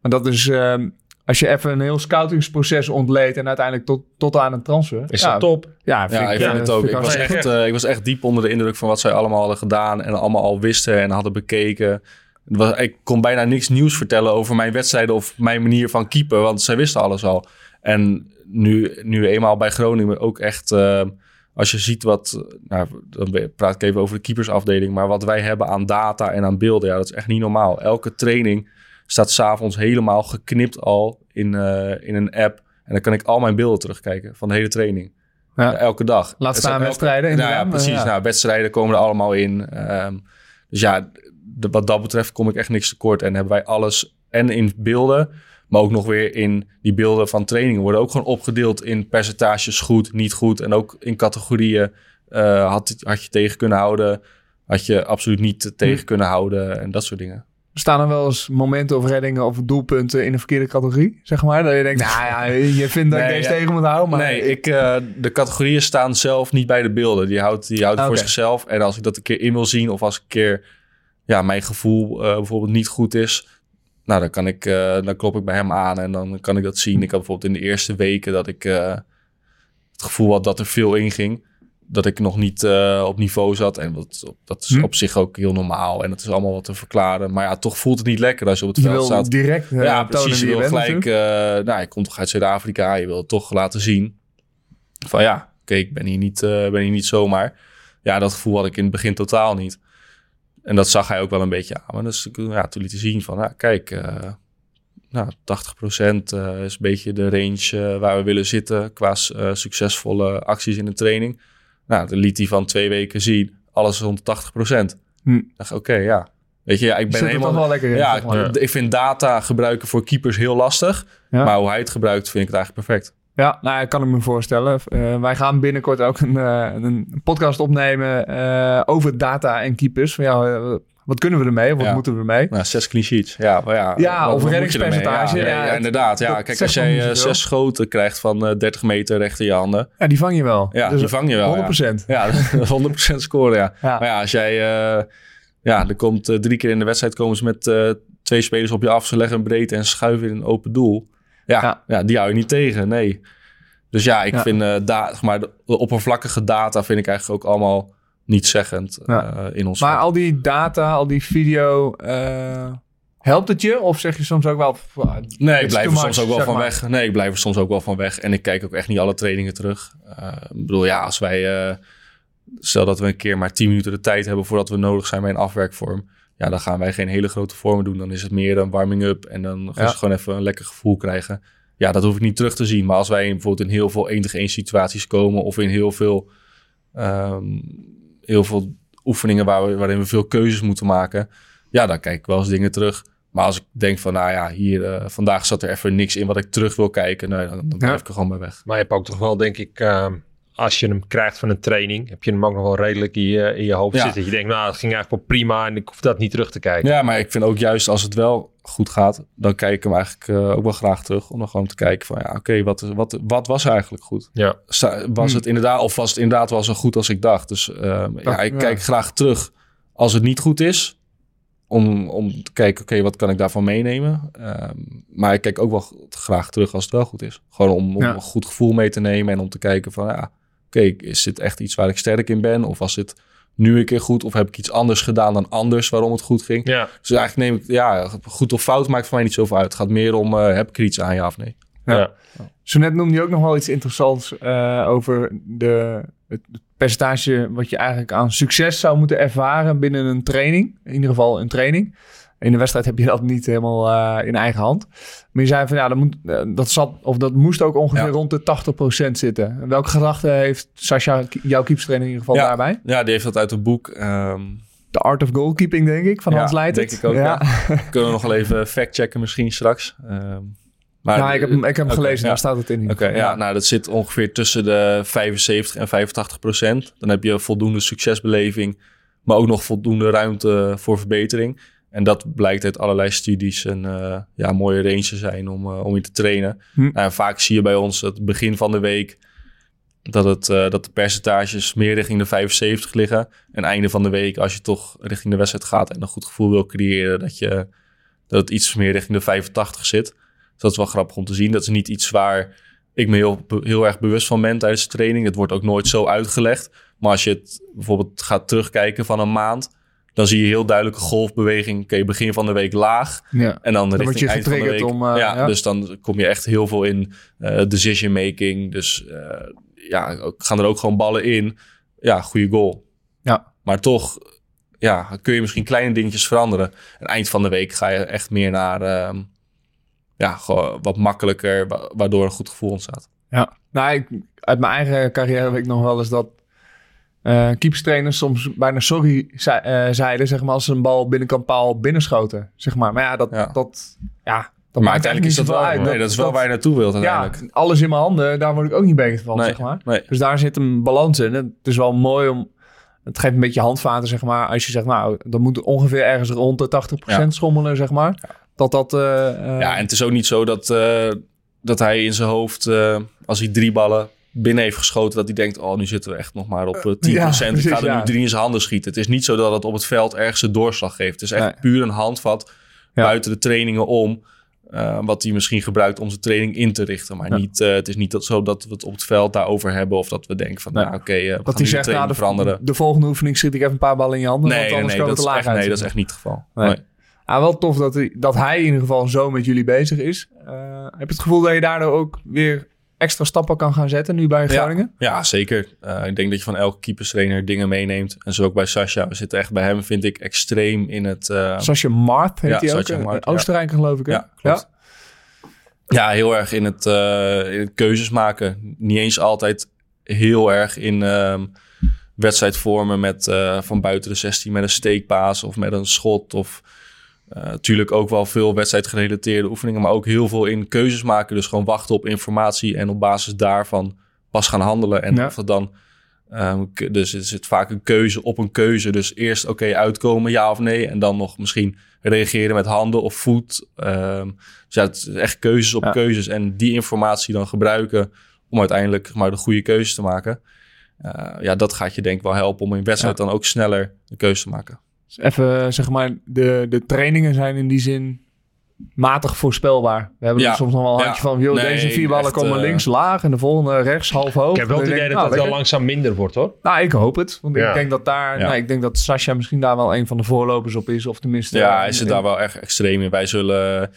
Maar dat is, ehm, als je even een heel scoutingsproces ontleedt en uiteindelijk tot, tot aan een transfer. Is ja, dat top? Ja, vind Ja, ik eh, vind het ook. Ik was, echt, eh, ik was echt diep onder de indruk van wat zij allemaal hadden gedaan en allemaal al wisten en hadden bekeken. Was, ik kon bijna niks nieuws vertellen over mijn wedstrijden of mijn manier van keeper, want zij wisten alles al. En nu, nu eenmaal bij Groningen ook echt, eh, als je ziet wat, nou, dan praat ik even over de keepersafdeling, maar wat wij hebben aan data en aan beelden, ja, dat is echt niet normaal. Elke training staat s'avonds helemaal geknipt al in, eh, in een app. En dan kan ik al mijn beelden terugkijken van de hele training. Ja. Elke dag. Laat Het staan wedstrijden, Nou ja, precies. Ja. Nou, wedstrijden komen er allemaal in. Ehm, dus ja, de- wat dat betreft kom ik echt niks tekort. En hebben wij alles en in beelden, maar ook nog weer in die beelden van trainingen worden ook gewoon opgedeeld in percentages goed, niet goed. En ook in categorieën eh, had, had je tegen kunnen houden, had je absoluut niet Hm. tegen kunnen houden en dat soort dingen. Staan er wel eens momenten of reddingen of doelpunten in een verkeerde categorie? Zeg maar. Dat je denkt, nou ja, je vindt dat ik Nee, deze ja. tegen moet houden. Maar nee, ik, eh, de categorieën staan zelf niet bij de beelden. Die houdt, die houdt voor zichzelf. En als ik dat een keer in wil zien of als een keer ja, mijn gevoel eh, bijvoorbeeld niet goed is, nou, dan, kan ik, eh, dan klop ik bij hem aan en dan kan ik dat zien. Ik had bijvoorbeeld in de eerste weken dat ik eh, het gevoel had dat er veel inging. Dat ik nog niet eh, op niveau zat. En dat, dat is Hm. op zich ook heel normaal. En dat is allemaal wat te verklaren. Maar ja, toch voelt het niet lekker als je op het je veld staat. direct Ja, precies. Je wil gelijk, nou, je komt toch uit Zuid-Afrika, je wil het toch laten zien. Van ja, oké, ik ben hier, niet, ben hier niet zomaar. Ja, dat gevoel had ik in het begin totaal niet. En dat zag hij ook wel een beetje aan. Maar dus, ja, toen liet hij zien van, nou, kijk, eh nou, 80% eh, is een beetje de range eh, waar we willen zitten qua succesvolle acties in de training. Nou, dan liet hij van twee weken zien, alles rond 80%. Hm. dacht ik, oké, ja. Weet je, ja, ik ben Zit helemaal... toch wel lekker in, ja, zeg maar. ik, ik vind data gebruiken voor keepers heel lastig. Ja. Maar hoe hij het gebruikt, vind ik het eigenlijk perfect. Ja, nou, ik kan ik me voorstellen. Eh, wij gaan binnenkort ook een, eh, een podcast opnemen eh, over data en keepers. Van, ja, wat kunnen we ermee? Wat Ja. moeten we ermee? Nou, zes clean sheets. Ja, maar ja, Ja, of reddingspercentage. Ja, Ja, ja, het- inderdaad. Ja, kijk, als jij zes schoten krijgt van eh, 30 meter recht in je handen. Ja, die vang je wel. Ja, Dus die vang je wel. 100%. Ja, ja dat is 100% scoren, ja. Maar ja, als jij... ja, er komt drie keer in de wedstrijd komen ze met twee spelers op je af. Ze leggen een breedte en schuiven in een open doel. Ja, Ja. die hou je niet tegen, nee. Dus ja, ik vind eh, da- zeg maar, de oppervlakkige data vind ik eigenlijk ook allemaal niet zeggend eh, in ons Maar vak. al die data, al die video, eh, helpt het je? Of zeg je soms ook wel... "Pff, ah, Nee, ik blijf er soms much," ook wel van maar. weg. Nee, ik blijf er soms ook wel van weg. En ik kijk ook echt niet alle trainingen terug. Ik bedoel, ja, als wij... stel dat we een keer maar 10 minuten de tijd hebben voordat we nodig zijn bij een afwerkvorm. Ja, dan gaan wij geen hele grote vormen doen. Dan is het meer een warming-up en dan gaan Ja. ze gewoon even een lekker gevoel krijgen. Ja, dat hoef ik niet terug te zien. Maar als wij bijvoorbeeld in heel veel 1 tegen 1 situaties komen of in heel veel, ehm, heel veel oefeningen waar we, waarin we veel keuzes moeten maken, ja, dan kijk ik wel eens dingen terug. Maar als ik denk van, nou ja, hier eh, vandaag zat er even niks in wat ik terug wil kijken, dan, dan blijf ik er gewoon bij weg. Maar je hebt ook toch wel, denk ik, ehm, als je hem krijgt van een training, heb je hem ook nog wel redelijk in je, in je hoofd Ja. zitten. Dat je denkt, nou, het ging eigenlijk wel prima en ik hoef dat niet terug te kijken. Ja, maar ik vind ook juist als het wel goed gaat, dan kijk ik hem eigenlijk eh, ook wel graag terug. Om dan gewoon te kijken van, ja, oké, wat, wat, wat was eigenlijk goed? Ja. Was het inderdaad, of was het inderdaad wel zo goed als ik dacht? Dus ehm, ja, ik ja. kijk graag terug als het niet goed is. Om, om te kijken, oké, wat kan ik daarvan meenemen? Ehm, maar ik kijk ook wel graag terug als het wel goed is. Gewoon om, om Ja. een goed gevoel mee te nemen en om te kijken van, ja, oké, is dit echt iets waar ik sterk in ben? Of was dit nu een keer goed? Of heb ik iets anders gedaan dan anders waarom het goed ging? Ja. Dus eigenlijk neem ik, ja, goed of fout maakt voor mij niet zoveel uit. Het gaat meer om, eh, heb ik er iets aan, ja of nee? Ja. Ja. Zo net noemde je ook nog wel iets interessants eh, over de, het percentage wat je eigenlijk aan succes zou moeten ervaren binnen een training. In ieder geval een training. In de wedstrijd heb je dat niet helemaal eh, in eigen hand. Maar je zei van ja, dat, moet, eh, dat, zat, of dat moest ook ongeveer Ja. rond de 80% zitten. En Welke gedachte heeft Sascha, jouw keepstrainer in ieder geval, Ja. daarbij? Ja, die heeft dat uit het boek. ehm, The Art of Goalkeeping, denk ik, van Ja, Hans Leijten. denk ik ook, Kunnen we nog wel even factchecken misschien straks. Ehm, maar, Ja, ik heb hem, ik heb hem gelezen, ja. daar staat het in. Oké, ja, nou dat zit ongeveer tussen de 75 en 85 procent. Dan heb je voldoende succesbeleving, maar ook nog voldoende ruimte voor verbetering. En dat blijkt uit allerlei studies een eh, ja, mooie range te zijn om, eh, om in te trainen. Hm. Nou, vaak zie je bij ons het begin van de week dat, het, eh, dat de percentages meer richting de 75 liggen. En einde van de week, als je toch richting de wedstrijd gaat en een goed gevoel wil creëren, dat, je, dat het iets meer richting de 85 zit. Dus dat is wel grappig om te zien. Dat is niet iets waar ik me heel, heel erg bewust van ben tijdens de training. Het wordt ook nooit zo uitgelegd. Maar als je het bijvoorbeeld gaat terugkijken van een maand, dan zie je heel duidelijke golfbeweging. Oké, begin van de week laag. Ja. En dan, word richting je eind van de week. getriggerd om, eh, ja, ja. dus dan kom je echt heel veel in eh, decision making. Dus eh, ja, gaan er ook gewoon ballen in. Ja, goede goal. Ja. Maar toch, ja, kun je misschien kleine dingetjes veranderen. En eind van de week ga je echt meer naar, ehm, ja, gewoon wat makkelijker, wa- waardoor een goed gevoel ontstaat. Ja, nou, ik, uit mijn eigen carrière weet ik nog wel eens dat eh keeperstrainers soms bijna sorry zei- eh, zeiden, zeg maar, als ze een bal binnenkant paal binnenschoten, zeg maar. Maar ja, dat, Ja. dat, ja, dat maar maakt uiteindelijk is dat wel, uit. nee, dat is wel waar je naartoe wilt Ja, uiteindelijk. alles in mijn handen, daar word ik ook niet beter van, nee, zeg maar. nee. Dus daar zit een balans in. Het is wel mooi om, het geeft een beetje handvaten, zeg maar. Als je zegt, nou, dan moet ongeveer ergens rond de 80% Ja. schommelen, zeg maar. Dat dat... eh, Ja, en het is ook niet zo dat, dat hij in zijn hoofd, als hij drie ballen binnen heeft geschoten, dat hij denkt, oh, nu zitten we echt nog maar op eh, 10%. Ja, ik ga er ja. nu drie in zijn handen schieten. Het is niet zo dat het op het veld ergens een doorslag geeft. Het is echt Nee. puur een handvat Ja. buiten de trainingen om, eh, wat hij misschien gebruikt om zijn training in te richten. Maar Ja. niet, eh, het is niet dat, zo dat we het op het veld daarover hebben of dat we denken van, Nee. nou oké, eh, we dat gaan hij de zegt, nou, de, veranderen. de volgende oefening schiet ik even een paar ballen in je handen. Nee, want nee, anders nee, komen dat is, echt, nee, dat is echt niet het geval. Nee. Nee. Ah, wel tof dat hij, dat hij in ieder geval zo met jullie bezig is. Eh, heb je het gevoel dat je daardoor ook weer extra stappen kan gaan zetten nu bij Groningen? Ja, zeker. Eh, ik denk dat je van elke keeperstrainer dingen meeneemt. En zo ook bij Sascha. We zitten echt bij hem, vind ik, extreem in het... eh, Sascha Marth heet Ja, hij ook. Sascha ja. Oostenrijker geloof ik. Hè? Ja, klopt. ja, heel erg in het, eh, in het keuzes maken. Niet eens altijd heel erg in ehm wedstrijdvormen met eh, van buiten de 16 met een steekpaas of met een schot. Of natuurlijk ook wel veel wedstrijdgerelateerde oefeningen, maar ook heel veel in keuzes maken. Dus gewoon wachten op informatie en op basis daarvan pas gaan handelen. En Ja. of dat dan. ehm, dus er zit vaak een keuze op een keuze. Dus eerst oké, uitkomen, ja of nee. En dan nog misschien reageren met handen of voet. Ehm, dus ja, het is echt keuzes op Ja. keuzes. En die informatie dan gebruiken om uiteindelijk maar, de goede keuzes te maken. Eh, ja, dat gaat je denk ik wel helpen om in wedstrijd dan ook sneller een keuze te maken. Dus even zeg maar, de, de trainingen zijn in die zin matig voorspelbaar. We hebben Ja. er soms nog wel een Ja. handje van, joh, Nee, deze vier ballen echt, komen eh, links laag en de volgende rechts half hoog. Ik heb wel het idee denk dat ik, dat nou, wel langzaam minder wordt hoor. Nou, ik hoop het. Want Ja. ik denk dat daar, Ja. nou, ik denk dat Sascha misschien daar wel een van de voorlopers op is. Of tenminste... Ja, eh, hij zit daar wel erg extreem in. Wij zullen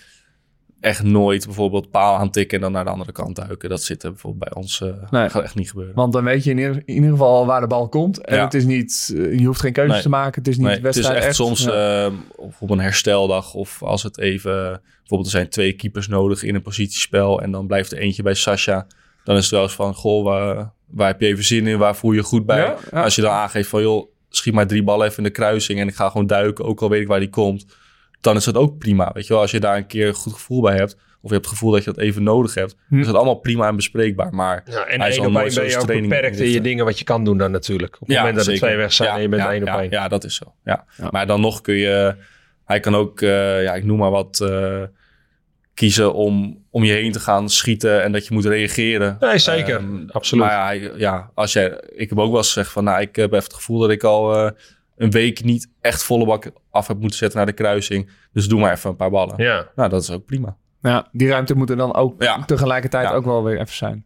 echt nooit bijvoorbeeld paal aantikken en dan naar de andere kant duiken. Dat zit er bijvoorbeeld bij ons Nee. gaat echt niet gebeuren. Want dan weet je in ieder, in ieder geval waar de bal komt. En Ja. het is niet, eh, je hoeft geen keuzes Nee. te maken. Het is niet Nee, het is wedstrijd echt soms Ja. eh, of op een hersteldag of als het even... Bijvoorbeeld er zijn twee keepers nodig in een positiespel en dan blijft er eentje bij Sasha. Dan is het wel eens van, goh, waar, waar heb je even zin in? Waar voel je je goed bij? Ja. Als je dan aangeeft van, joh, schiet maar drie ballen even in de kruising en ik ga gewoon duiken, ook al weet ik waar die komt. Dan is dat ook prima, weet je wel. Als je daar een keer een goed gevoel bij hebt, of je hebt het gevoel dat je dat even nodig hebt, Hm. is dat allemaal prima en bespreekbaar. Maar Ja, en Hij één zal op nooit één ben je zo'n ook training beperkt in je dingen wat je kan doen dan natuurlijk. Op het moment dat er zeker. twee weg zijn Ja, en je bent ja, één op ja, één. Ja, dat is zo. Ja. Ja. Maar dan nog kun je... Hij kan ook, eh, ja, ik noem maar wat, eh, kiezen om om je heen te gaan schieten en dat je moet reageren. Nee, zeker. Ehm, Absoluut. Maar ja, hij- ja, als jij, ik heb ook wel eens gezegd van, nou, ik heb even het gevoel dat ik al eh, een week niet echt volle bak af heb moeten zetten naar de kruising. Dus doe maar even een paar ballen. ja. Nou, dat is ook prima. Ja, die ruimte moet er dan ook Ja. tegelijkertijd Ja. ook wel weer even zijn.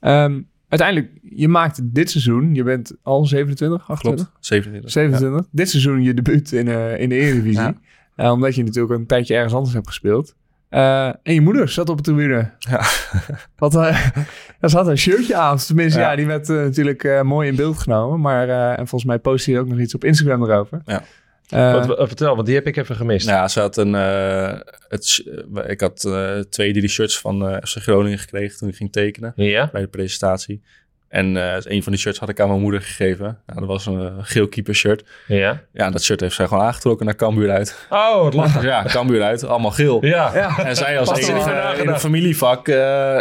Ehm, uiteindelijk, je maakt dit seizoen, je bent al 27, 28? Klopt, 27. 27. Dit seizoen je debuut in, eh, in de Eredivisie. Ja. Eh, omdat je natuurlijk een tijdje ergens anders hebt gespeeld. Eh, en je moeder zat op de tribune. Ja. Wat, eh daar zat een shirtje aan. Tenminste, ja, Ja. die werd eh, natuurlijk eh, mooi in beeld genomen. Maar eh, en volgens mij postte hij ook nog iets op Instagram erover. Ja. Eh, Wat, wat- vertel, want die heb ik even gemist. Nou ja, ze had een. eh, het, ik had eh, twee, drie shirts van eh FC Groningen gekregen toen ik ging tekenen Ja? bij de presentatie. En eh, een van die shirts had ik aan mijn moeder gegeven. Nou, dat was een eh, geel keeper shirt. Ja. Ja, dat shirt heeft zij gewoon aangetrokken naar Cambuur uit. Oh, wat lachen. Dus ja, Cambuur uit, allemaal geel. Ja. ja. En zij als enige in het familievak eh,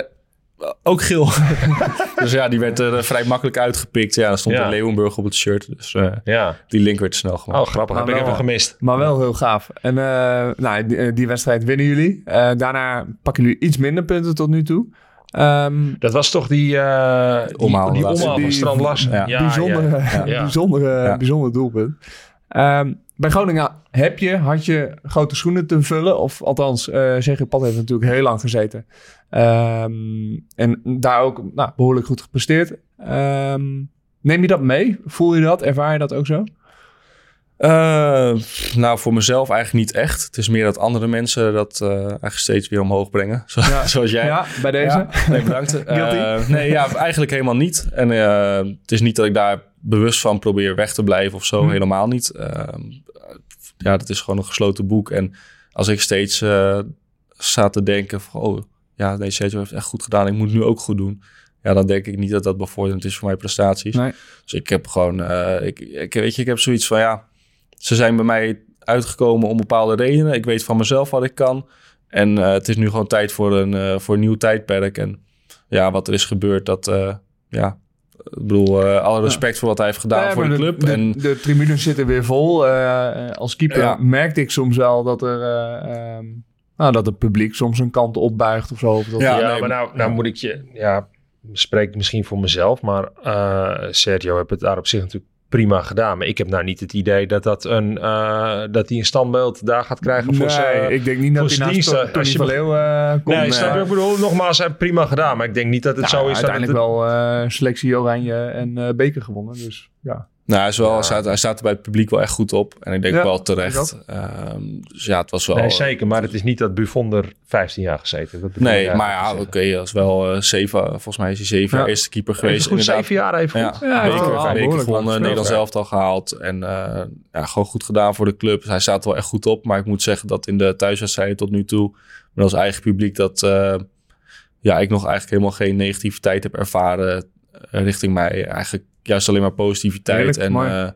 ook geel. dus ja, die werd er eh, vrij makkelijk uitgepikt. Ja, er stond Ja. een Leeuwenburg op het shirt. Dus eh, Ja. die link werd snel gemaakt. Oh, grappig. Maar heb ik wel- even gemist. Maar wel heel gaaf. En eh, nou, die, die wedstrijd winnen jullie. Eh, daarna pakken jullie iets minder punten tot nu toe. Ehm, Dat was toch die, eh die, Omhaal die van Strand Larsen. Ja. bijzondere, ja. Ja. bijzondere, Ja. bijzondere doelpunt. Ehm, bij Groningen heb je, had je grote schoenen te vullen. Of althans, eh zeg Pat heeft natuurlijk heel lang gezeten. Ehm, en daar ook nou, behoorlijk goed gepresteerd. Ehm, neem je dat mee? Voel je dat? Ervaar je dat ook zo? Eh, nou, voor mezelf eigenlijk niet echt. Het is meer dat andere mensen dat eh, eigenlijk steeds weer omhoog brengen. Zo- Ja. Zoals jij. Ja, bij deze? Ja, nee, bedankt. Eh, nee, ja, eigenlijk helemaal niet. En het is niet dat ik daar bewust van probeer weg te blijven of zo. Hm. Helemaal niet. Ehm, ja, dat is gewoon een gesloten boek. En als ik steeds sta te denken van... Oh, ja, deze Sergio heeft echt goed gedaan. Ik moet nu ook goed doen. Ja, dan denk ik niet dat dat bevorderend is voor mijn prestaties. Nee. Dus ik heb gewoon... ik, ik, weet je, ik heb zoiets van... Ja, ze zijn bij mij uitgekomen om bepaalde redenen. Ik weet van mezelf wat ik kan. En eh, het is nu gewoon tijd voor een, eh, voor een nieuw tijdperk. En ja, wat er is gebeurd, dat... eh, ja, ik bedoel, eh, alle respect voor wat hij heeft gedaan Ja, voor de club. De, en de tribunes zitten weer vol. Eh, als keeper Ja. merkte ik soms wel dat er... eh, ehm, nou, dat het publiek soms een kant opbuigt of zo. Of dat Ja, Ja, nee, maar nou, nou moet ik je... Ja, spreek misschien voor mezelf, maar eh, Sergio heeft het daar op zich natuurlijk prima gedaan. Maar ik heb nou niet het idee dat, dat, een, eh, dat hij een standbeeld daar gaat krijgen voor nee, zijn... ik denk niet dat hij naast. Tony Als je van Leeuw eh, komt. Nee, snap Ik bedoel, nogmaals, hij heeft prima gedaan. Maar ik denk niet dat het Nou, zo is dat het... uiteindelijk wel eh, selectie Oranje en eh beker gewonnen. Dus ja. Nou, hij, is wel, hij, staat, hij staat er bij het publiek wel echt goed op. En ik denk Ja, wel terecht. Ehm, dus ja, het was wel... Nee, zeker. Maar het is niet dat Buffon er 15 jaar gezeten heeft. Dat bedoel Nee, maar ja, oké, dat is wel eh, zeven... Volgens mij is hij zeven Ja. jaar eerste keeper geweest. het goed inderdaad. zeven jaar even goed. Ja, beker, lang gewonnen, gespeeld, Nederlands elftal gehaald. En eh, ja, gewoon goed gedaan voor de club. Hij staat er wel echt goed op. Maar ik moet zeggen dat in de thuiswedstrijden tot nu toe... met ons eigen publiek... dat eh, ja, ik nog eigenlijk helemaal geen negativiteit heb ervaren... richting mij. Eigenlijk juist alleen maar positiviteit. Heerlijk, en eh,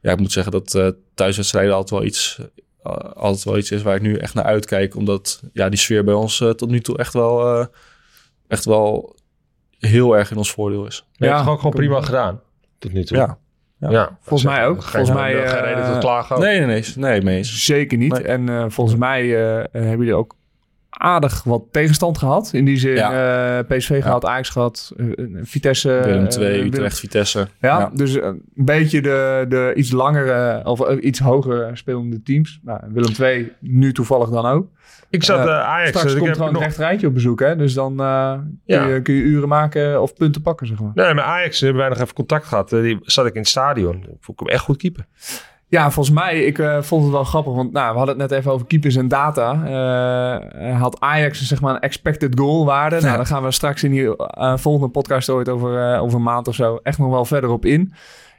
ja, ik moet zeggen dat eh, thuiswedstrijden altijd wel iets... eh, altijd wel iets is waar ik nu echt naar uitkijk. Omdat ja, die sfeer bij ons tot nu toe echt wel... eh, echt wel heel erg in ons voordeel is. Je hebt Ja, ook gewoon kom- prima gedaan. Tot nu toe. Ja. ja. Volgens mij ook. Geen, Volgens mij, geen reden tot klagen. ook. Nee, nee, nee. Nee, mee eens. Zeker niet. Nee. En eh, volgens mij eh, hebben jullie ook aardig wat tegenstand gehad. In die zin eh, PSV gehad, Ajax gehad, eh, Vitesse. Willem eh, 2, Willem- Utrecht, Vitesse. Ja, dus een beetje de, de iets langere of iets hoger spelende teams. Nou, Willem 2 nu toevallig dan ook. Ik zat Eh, eh, Ajax. Straks dus ik komt heb gewoon nog... een recht rijtje op bezoek. Hè? Dus dan eh, kun, je, kun je uren maken of punten pakken, zeg maar. Nee, met Ajax hebben wij nog even contact gehad. Eh, die zat ik in het stadion. Vond ik hem echt goed keeper. Ja, volgens mij, ik eh, vond het wel grappig. Want nou, we hadden het net even over keepers en data. Eh, had Ajax zeg maar een expected goal waarde. Nou, daar gaan we straks in die eh, volgende podcast ooit over, eh, over een maand of zo echt nog wel verder op in.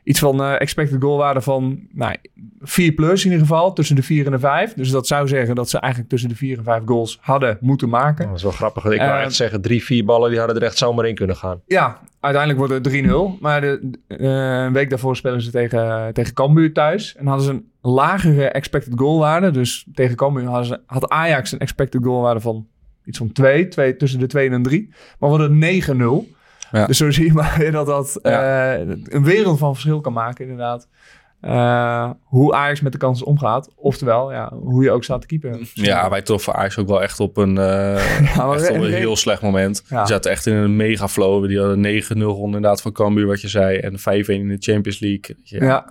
Iets van eh, expected goal waarde van nou, 4 plus in ieder geval, tussen de 4 en de 5. Dus dat zou zeggen dat ze eigenlijk tussen de 4 en 5 goals hadden moeten maken. Dat is wel grappig. Ik wou Eh, echt zeggen, drie, vier ballen, die hadden er echt zomaar in kunnen gaan. Ja, uiteindelijk wordt het 3-0. Maar de, eh, een week daarvoor spelen ze tegen, tegen Cambuur thuis. En hadden ze een lagere expected goal waarde. Dus tegen Cambuur hadden ze, had Ajax een expected goal waarde van iets van 2. 2 tussen de 2 en 3. Maar we hadden 9-0. Ja. Dus zo zie je maar weer dat dat eh, een wereld van verschil kan maken inderdaad. Eh, hoe Ajax met de kansen omgaat. Oftewel, ja, hoe je ook staat te keepen. Ja, wij troffen Ajax ook wel echt op een, eh, Ja, echt op een heel slecht moment. Ja. Die zaten echt in een mega flow. Die hadden 9-0 gewonnen inderdaad van Cambuur, wat je zei. En 5-1 in de Champions League. Ja, Ja,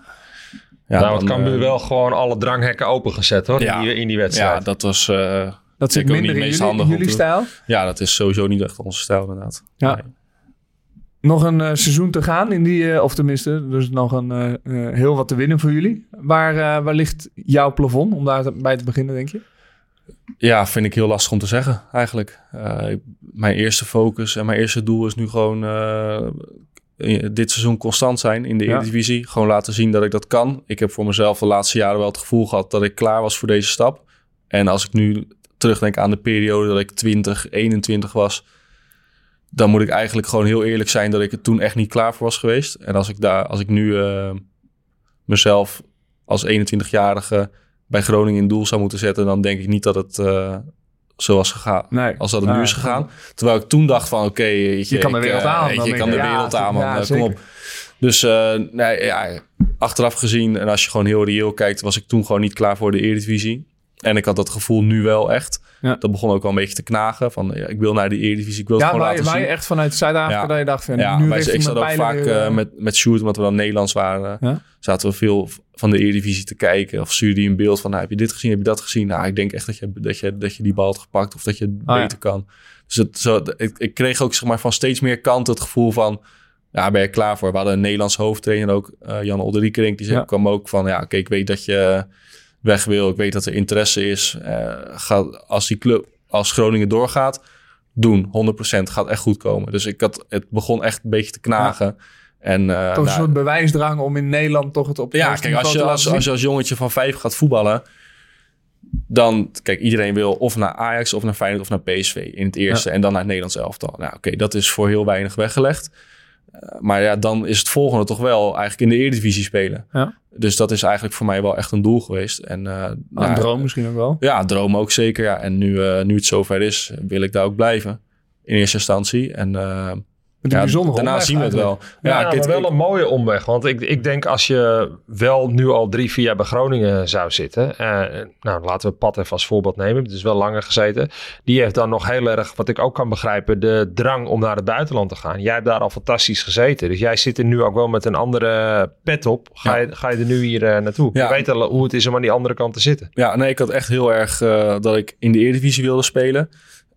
ja, nou, het eh, wel gewoon alle dranghekken opengezet hoor, Ja. in, die, in die wedstrijd. Ja, dat was... eh, dat zit minder niet in meest jullie, jullie stijl. ja, dat is sowieso niet echt onze stijl inderdaad. Ja. Nee. Nog een eh, seizoen te gaan in die, eh, of tenminste, dus nog een eh, heel wat te winnen voor jullie. Waar, waar ligt jouw plafond om daarbij te beginnen, denk je? Ja, vind ik heel lastig om te zeggen eigenlijk. Mijn eerste focus en mijn eerste doel is nu gewoon dit seizoen constant zijn in de Ja. Eredivisie. Gewoon laten zien dat ik dat kan. Ik heb voor mezelf de laatste jaren wel het gevoel gehad dat ik klaar was voor deze stap. En als ik nu terugdenk aan de periode dat ik 20, 21 was, dan moet ik eigenlijk gewoon heel eerlijk zijn dat ik er toen echt niet klaar voor was geweest. En als ik, daar, als ik nu eh, mezelf als 21-jarige bij Groningen in doel zou moeten zetten, dan denk ik niet dat het eh, zo was gegaan. Nee. Als dat het nu is gegaan. Terwijl ik toen dacht van oké, Je kan de wereld eh, aan, weet Je, kan de wereld aan, man. ja, Eh, kom op. Dus nee, ja, achteraf gezien, en als je gewoon heel reëel kijkt, was ik toen gewoon niet klaar voor de Eredivisie. En ik had dat gevoel nu wel echt. Ja. Dat begon ook wel een beetje te knagen. Van ja, ik wil naar de Eredivisie, ik wil het Ja, gewoon waar, je- laten waar zien. je echt vanuit Zuid-Afrika Ja. dat je dacht van, Ja, nu wij, ik zat ook vaak eh, eh, met, met Sjoerd, omdat we dan Nederlands waren. Zaten we veel van de Eredivisie te kijken. Of stuurde die een beeld van, nou, heb je dit gezien, heb je dat gezien? Nou, ik denk echt dat je, dat je, dat je die bal had gepakt of dat je het ja. beter kan. Dus het, zo, ik, ik kreeg ook zeg maar, van steeds meer kanten het gevoel van, ja, ben je klaar voor? We hadden een Nederlands hoofdtrainer ook, eh, Jan Olderiekerink. Die zei, kwam ook van, ja, oké, ik weet dat je weg wil. Ik weet dat er interesse is. Ga, als die club, als Groningen doorgaat, doen. 100% gaat echt goed komen. Dus ik had, het begon echt een beetje te knagen. En, eh, toch een nou, soort bewijsdrang om in Nederland toch het op het ja, kijk, als je te als, als je als jongetje van vijf gaat voetballen, dan, kijk, iedereen wil of naar Ajax of naar Feyenoord of naar PSV in het eerste en dan naar het Nederlands elftal. Nou, oké, dat is voor heel weinig weggelegd. Eh, maar ja, dan is het volgende toch wel eigenlijk in de Eredivisie spelen. Ja. Dus dat is eigenlijk voor mij wel echt een doel geweest. En, eh, een droom misschien ook wel. Ja, droom ook zeker. Ja. En nu, eh, nu het zover is, wil ik daar ook blijven. In eerste instantie. En Met een ja, bijzondere daarna omweg zien we het wel. Ja, kijk, maar wel ik- een mooie omweg. Want ik, ik denk als je wel nu al drie, vier jaar bij Groningen zou zitten. eh, nou, laten we Pat even als voorbeeld nemen. Het is wel langer gezeten. Die heeft dan nog heel erg, wat ik ook kan begrijpen, de drang om naar het buitenland te gaan. Jij hebt daar al fantastisch gezeten. Dus jij zit er nu ook wel met een andere pet op. Ga, je, ga je er nu hier eh, naartoe? Ja. Je weet al hoe het is om aan die andere kant te zitten. Ja, nee, ik had echt heel erg eh, dat ik in de Eredivisie wilde spelen.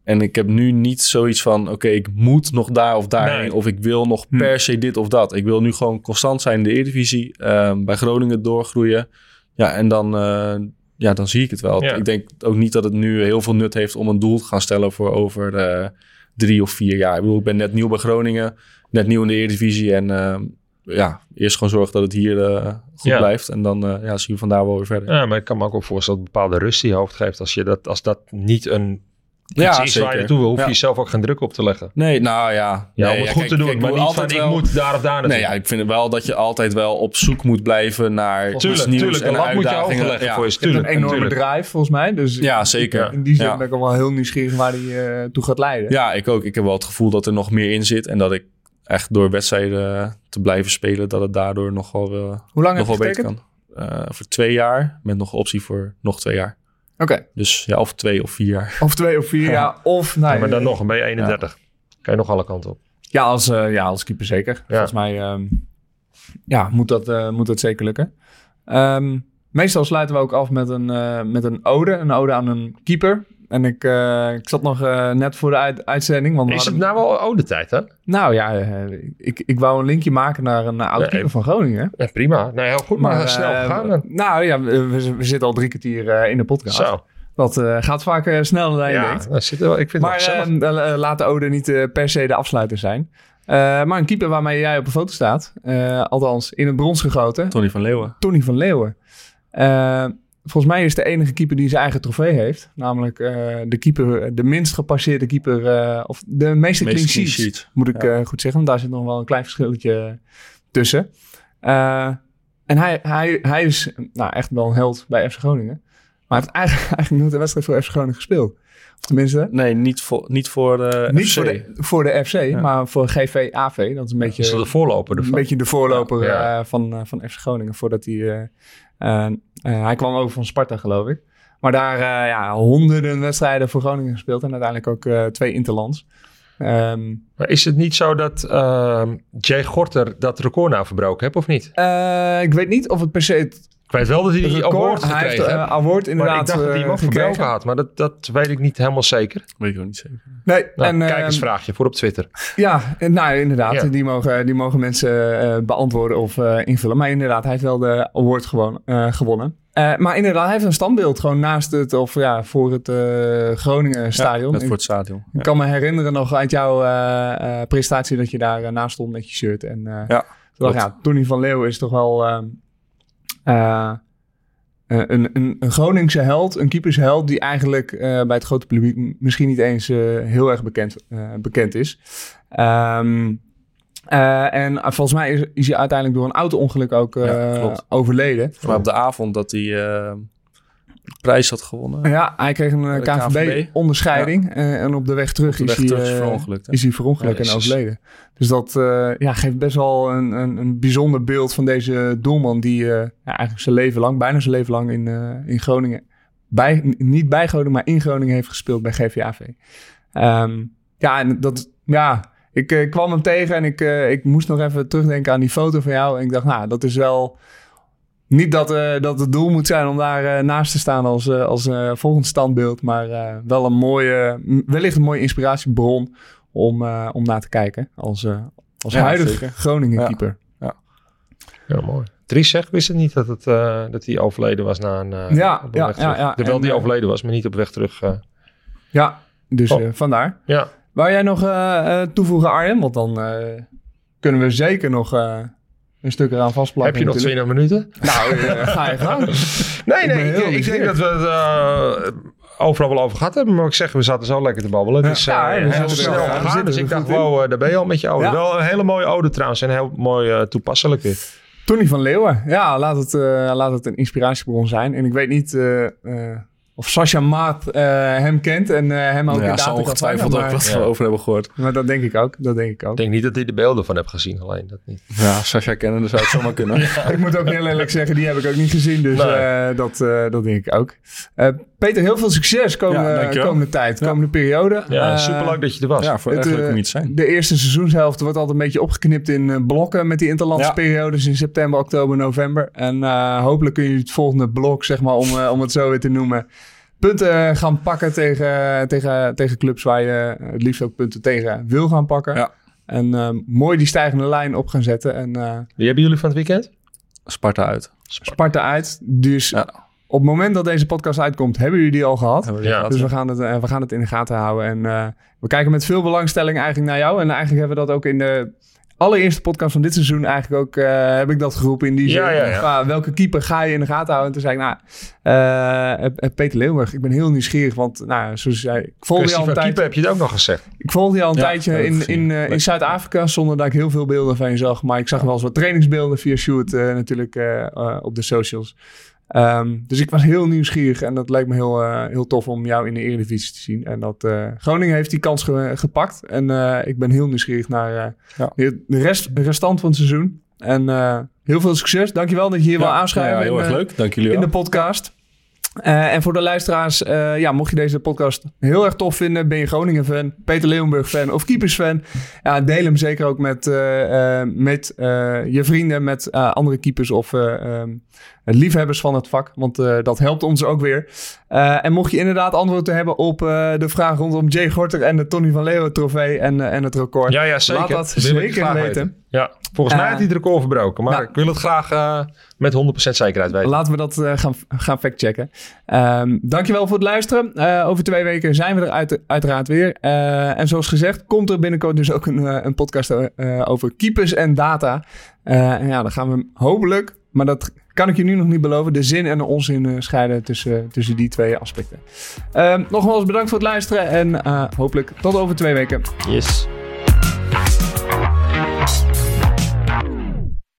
En ik heb nu niet zoiets van, oké, ik moet nog daar of daarheen. Nee. Of ik wil nog Hm. per se dit of dat. Ik wil nu gewoon constant zijn in de Eredivisie. ehm, bij Groningen doorgroeien. Ja, en dan, eh, ja, dan zie ik het wel. Ja. Ik denk ook niet dat het nu heel veel nut heeft om een doel te gaan stellen voor over eh, drie of vier jaar. Ik bedoel, ik ben net nieuw bij Groningen. Net nieuw in de Eredivisie. En ehm, ja, eerst gewoon zorgen dat het hier eh, goed Ja. blijft. En dan eh, ja, zien we vandaar wel weer verder. Ja, maar ik kan me ook wel voorstellen dat bepaalde rust die je hoofd geeft. Als, je dat, als dat niet een Ja, is waar je zeker. naartoe wil, hoef je Ja. jezelf ook geen druk op te leggen. Nee, nou ja. Ja, nee, om het ja, goed kijk, te doen, kijk, maar moet niet van altijd ik wel- moet daar of daar naartoe. Nee, ja, ik vind wel dat je altijd wel op zoek moet blijven naar iets Tuurlijk, nieuws tuurlijk. en moet je uitdagingen. overleggen ja. voor je hebt een tuurlijk, enorme tuurlijk. drive volgens mij. Dus Ja, zeker. in die zin Ja. ben ik al wel heel nieuwsgierig waar die eh, toe gaat leiden. Ja, ik ook. Ik heb wel het gevoel dat er nog meer in zit. En dat ik echt door wedstrijden te blijven spelen, dat het daardoor nog wel, eh, Hoe lang nog heb wel je beter kan. Eh, voor twee jaar, met nog optie voor nog twee jaar. Oké. Dus ja, of twee of vier jaar. Of twee of vier jaar. Of, nou, Ja, maar dan nog, dan ben je 31. Kan je nog alle kanten op. Ja, als, eh, ja, als keeper zeker. Volgens mij ehm, ja, moet, dat, eh, moet dat zeker lukken. Ehm, meestal sluiten we ook af met een, eh, met een ode. Een ode aan een keeper. En ik, eh, ik zat nog eh, net voor de uit- uitzending. Want Is het nou wel oude tijd dan? Nou ja, eh, ik, ik wou een linkje maken naar een oude Nee. keeper van Groningen. Ja, prima. Nee, heel goed. Maar, Maar snel gegaan. Nou ja, we, zitten al drie kwartier eh, in de podcast. Zo. Dat eh, gaat vaak eh, sneller dan je Ja, denkt. dat zit er wel, ik vind het Maar eh, eh, laat de Ode niet per se de afsluiter zijn. Eh, maar een keeper waarmee jij op een foto staat. eh, althans, in het brons gegoten. Tony van Leeuwen. Tony van Leeuwen. Volgens mij is de enige keeper die zijn eigen trofee heeft. Namelijk eh, de keeper, de minst gepasseerde keeper. eh, of de meeste Meeste clean sheets, moet ik Ja. eh, goed zeggen. Want daar zit nog wel een klein verschilletje tussen. En hij, hij, hij is nou, echt wel een held bij FC Groningen. Maar hij heeft eigenlijk, eigenlijk nooit een wedstrijd voor FC Groningen gespeeld. Tenminste, Nee, niet voor, niet voor de niet FC. voor de, voor de FC, maar voor GV-AV. Dat is een beetje... Is dat de voorloper Een beetje de voorloper Ja. eh, van, eh, van FC Groningen. Voordat hij... eh, eh, eh, hij kwam over van Sparta, geloof ik. Maar daar eh, ja, honderden wedstrijden voor Groningen gespeeld. En uiteindelijk ook eh, twee interlands. Ehm, Maar is het niet zo dat ehm, Jay Gorter dat record nou verbroken heeft of niet? eh, ik weet niet of het per se het Ik weet wel dat hij die record... award Hij heeft gekregen eh, award Maar inderdaad ik dacht dat hij hem eh, gekregen. had. Maar dat, dat weet ik niet helemaal zeker. Weet ik ook niet zeker. Nee, Nou, en, ehm, kijkersvraagje voor op Twitter. Ja, en nou inderdaad. Ja. Die, mogen, die mogen mensen eh, beantwoorden of eh, invullen. Maar inderdaad, hij heeft wel de award gewoon, eh, gewonnen. Eh, maar inderdaad, hij heeft een standbeeld gewoon naast het, of ja, voor het eh, Groningen stadion. Net Ik- voor het stadion. Ik kan me herinneren nog uit jouw eh, eh, presentatie dat je daar eh, naast stond met je shirt. En eh Ja, toen dacht ja, Tony van Leeuwen is toch wel ehm, eh, eh, een, een, een Groningse held, een keepersheld die eigenlijk eh, bij het grote publiek misschien niet eens eh, heel erg bekend, eh, bekend is. Ehm, eh, en volgens mij is, is hij uiteindelijk door een auto-ongeluk ook eh, Ja, overleden. Maar op de avond dat hij prijs had gewonnen. Ja, hij kreeg een eh, De KNVB. KNVB-onderscheiding. eh, en op de weg terug, is, hij, is eh, verongelukt, is hij verongelukt en overleden. Dus dat ja, geeft best wel een, een, een bijzonder beeld van deze doelman... die ja, eigenlijk zijn leven lang, bijna zijn leven lang in, in Groningen... Bij, niet bij Groningen, maar in Groningen heeft gespeeld bij GVAV. Ehm, ja, en dat... Ja, ik kwam hem tegen en ik, ik moest nog even terugdenken aan die foto van jou. En ik dacht, nou, dat is wel... Niet dat, eh, dat het doel moet zijn om daar eh, naast te staan als, eh, als volgend standbeeld. Maar eh, wel een mooie, wellicht een mooie inspiratiebron om, eh, om naar te kijken. Als, eh als Ja, huidige zeker. Groningen Ja. keeper. Ja, mooi. Dries zegt, wist het niet dat, het, eh, dat hij overleden was na een uh, Ja, op de ja, weg terug. ja, ja. Terwijl eh, overleden was, maar niet op weg terug. eh. Ja, dus Oh. eh, vandaar. ja, Wou jij nog toevoegen Arjen? Want dan eh, kunnen we zeker nog eh, een stuk eraan vastplakken. heb je nog natuurlijk. 20 minuten? Nou, eh, ga je gang. Nee, nee, ik, ik denk dat we het eh, overal wel over gehad hebben. Maar ik zeg, we zaten zo lekker te babbelen. Het is Ja, eh, we heel zitten snel er- we gegaan. zitten Dus ik dacht, wow, eh, daar ben je al met je. Ja. Wel een hele mooie ode trouwens. En heel mooi toepasselijk weer. Tony van Leeuwen. Ja, laat het, eh, laat het een inspiratiebron zijn. En ik weet niet eh, eh, of Sascha Maat eh, hem kent en eh, hem ook ja, in zal kan ongetwijfeld ook wat Ja. we over hebben gehoord. maar dat denk ik ook. Dat denk ik ook. Ik denk niet dat hij de beelden van hebt gezien. Alleen dat niet. Ja, Sascha kennen, dan zou het zomaar kunnen. Ik moet ook heel eerlijk zeggen, die heb ik ook niet gezien. Dus Nee. eh, dat, eh, dat denk ik ook. Peter, heel veel succes komende, Ja, komende tijd, komende periode. Ja, Eh, superleuk dat je er was. Ja, voor Het, echt leuk eh, om hier te zijn. De eerste seizoenshelft wordt altijd een beetje opgeknipt in eh, blokken met die interlandse Ja. periodes in september, oktober, november. En eh, hopelijk kun je het volgende blok, zeg maar, om, om het zo weer te noemen, punten gaan pakken tegen, tegen, tegen clubs waar je het liefst ook punten tegen wil gaan pakken. Ja. En eh, mooi die stijgende lijn op gaan zetten. En eh, Wie hebben jullie van het weekend? Sparta uit. Sparta uit. Dus Ja. Op het moment dat deze podcast uitkomt, hebben jullie die al gehad. Die Ja. Dus we gaan, het, eh, we gaan het in de gaten houden. En eh, we kijken met veel belangstelling eigenlijk naar jou. En eigenlijk hebben we dat ook in de allereerste podcast van dit seizoen eigenlijk ook... eh, heb ik dat geroepen in die zin. Ja, ja, welke keeper ga je in de gaten houden? En toen zei ik, nou, eh, eh, Peter Leeuwenberg. Ik ben heel nieuwsgierig, want nou, zoals jij... Ik volgde je al een van tijd, keeper heb je het ook nog gezegd. ik volgde je al een Ja, tijdje in, in, eh, in. Zuid-Afrika, zonder dat ik heel veel beelden van je zag. Maar ik zag wel eens wat trainingsbeelden via Shoot eh, natuurlijk op de socials. Ehm, dus ik was heel nieuwsgierig en dat leek me heel, eh, heel tof om jou in de Eredivisie te zien. En dat eh, Groningen heeft die kans ge- gepakt. En eh, ik ben heel nieuwsgierig naar Ja. de rest, de restant van het seizoen. En heel veel succes. Dankjewel dat je hier wil aanschrijven Ja, heel in, erg leuk. Dank jullie in wel. de podcast. En voor de luisteraars, ja, mocht je deze podcast heel erg tof vinden, ben je Groningen-fan, Peter Leeuwenburg-fan of Keepers-fan, ja, deel hem zeker ook met, met je vrienden, met andere keepers of eh, ehm, liefhebbers van het vak, want eh, dat helpt ons ook weer. Eh, en mocht je inderdaad antwoorden hebben op eh, de vraag rondom Jay Gorter en de Tony van Leeuwen trofee en, eh, en het record, Ja, ja, zeker. laat dat Wil zeker weten. Ja, volgens mij Eh, heeft hij het record verbroken. Maar nou, ik wil het graag eh, met 100% zekerheid weten. Laten we dat eh, gaan, gaan factchecken. Ehm dankjewel voor het luisteren. Eh, over twee weken zijn we er uit, uiteraard weer. Eh, en zoals gezegd komt er binnenkort dus ook een, eh, een podcast eh, over keepers en data. Eh, en ja, dan gaan we hopelijk, maar dat kan ik je nu nog niet beloven, de zin en de onzin eh, scheiden tussen, tussen die twee aspecten. Ehm, nogmaals bedankt voor het luisteren en eh, hopelijk tot over twee weken. Yes.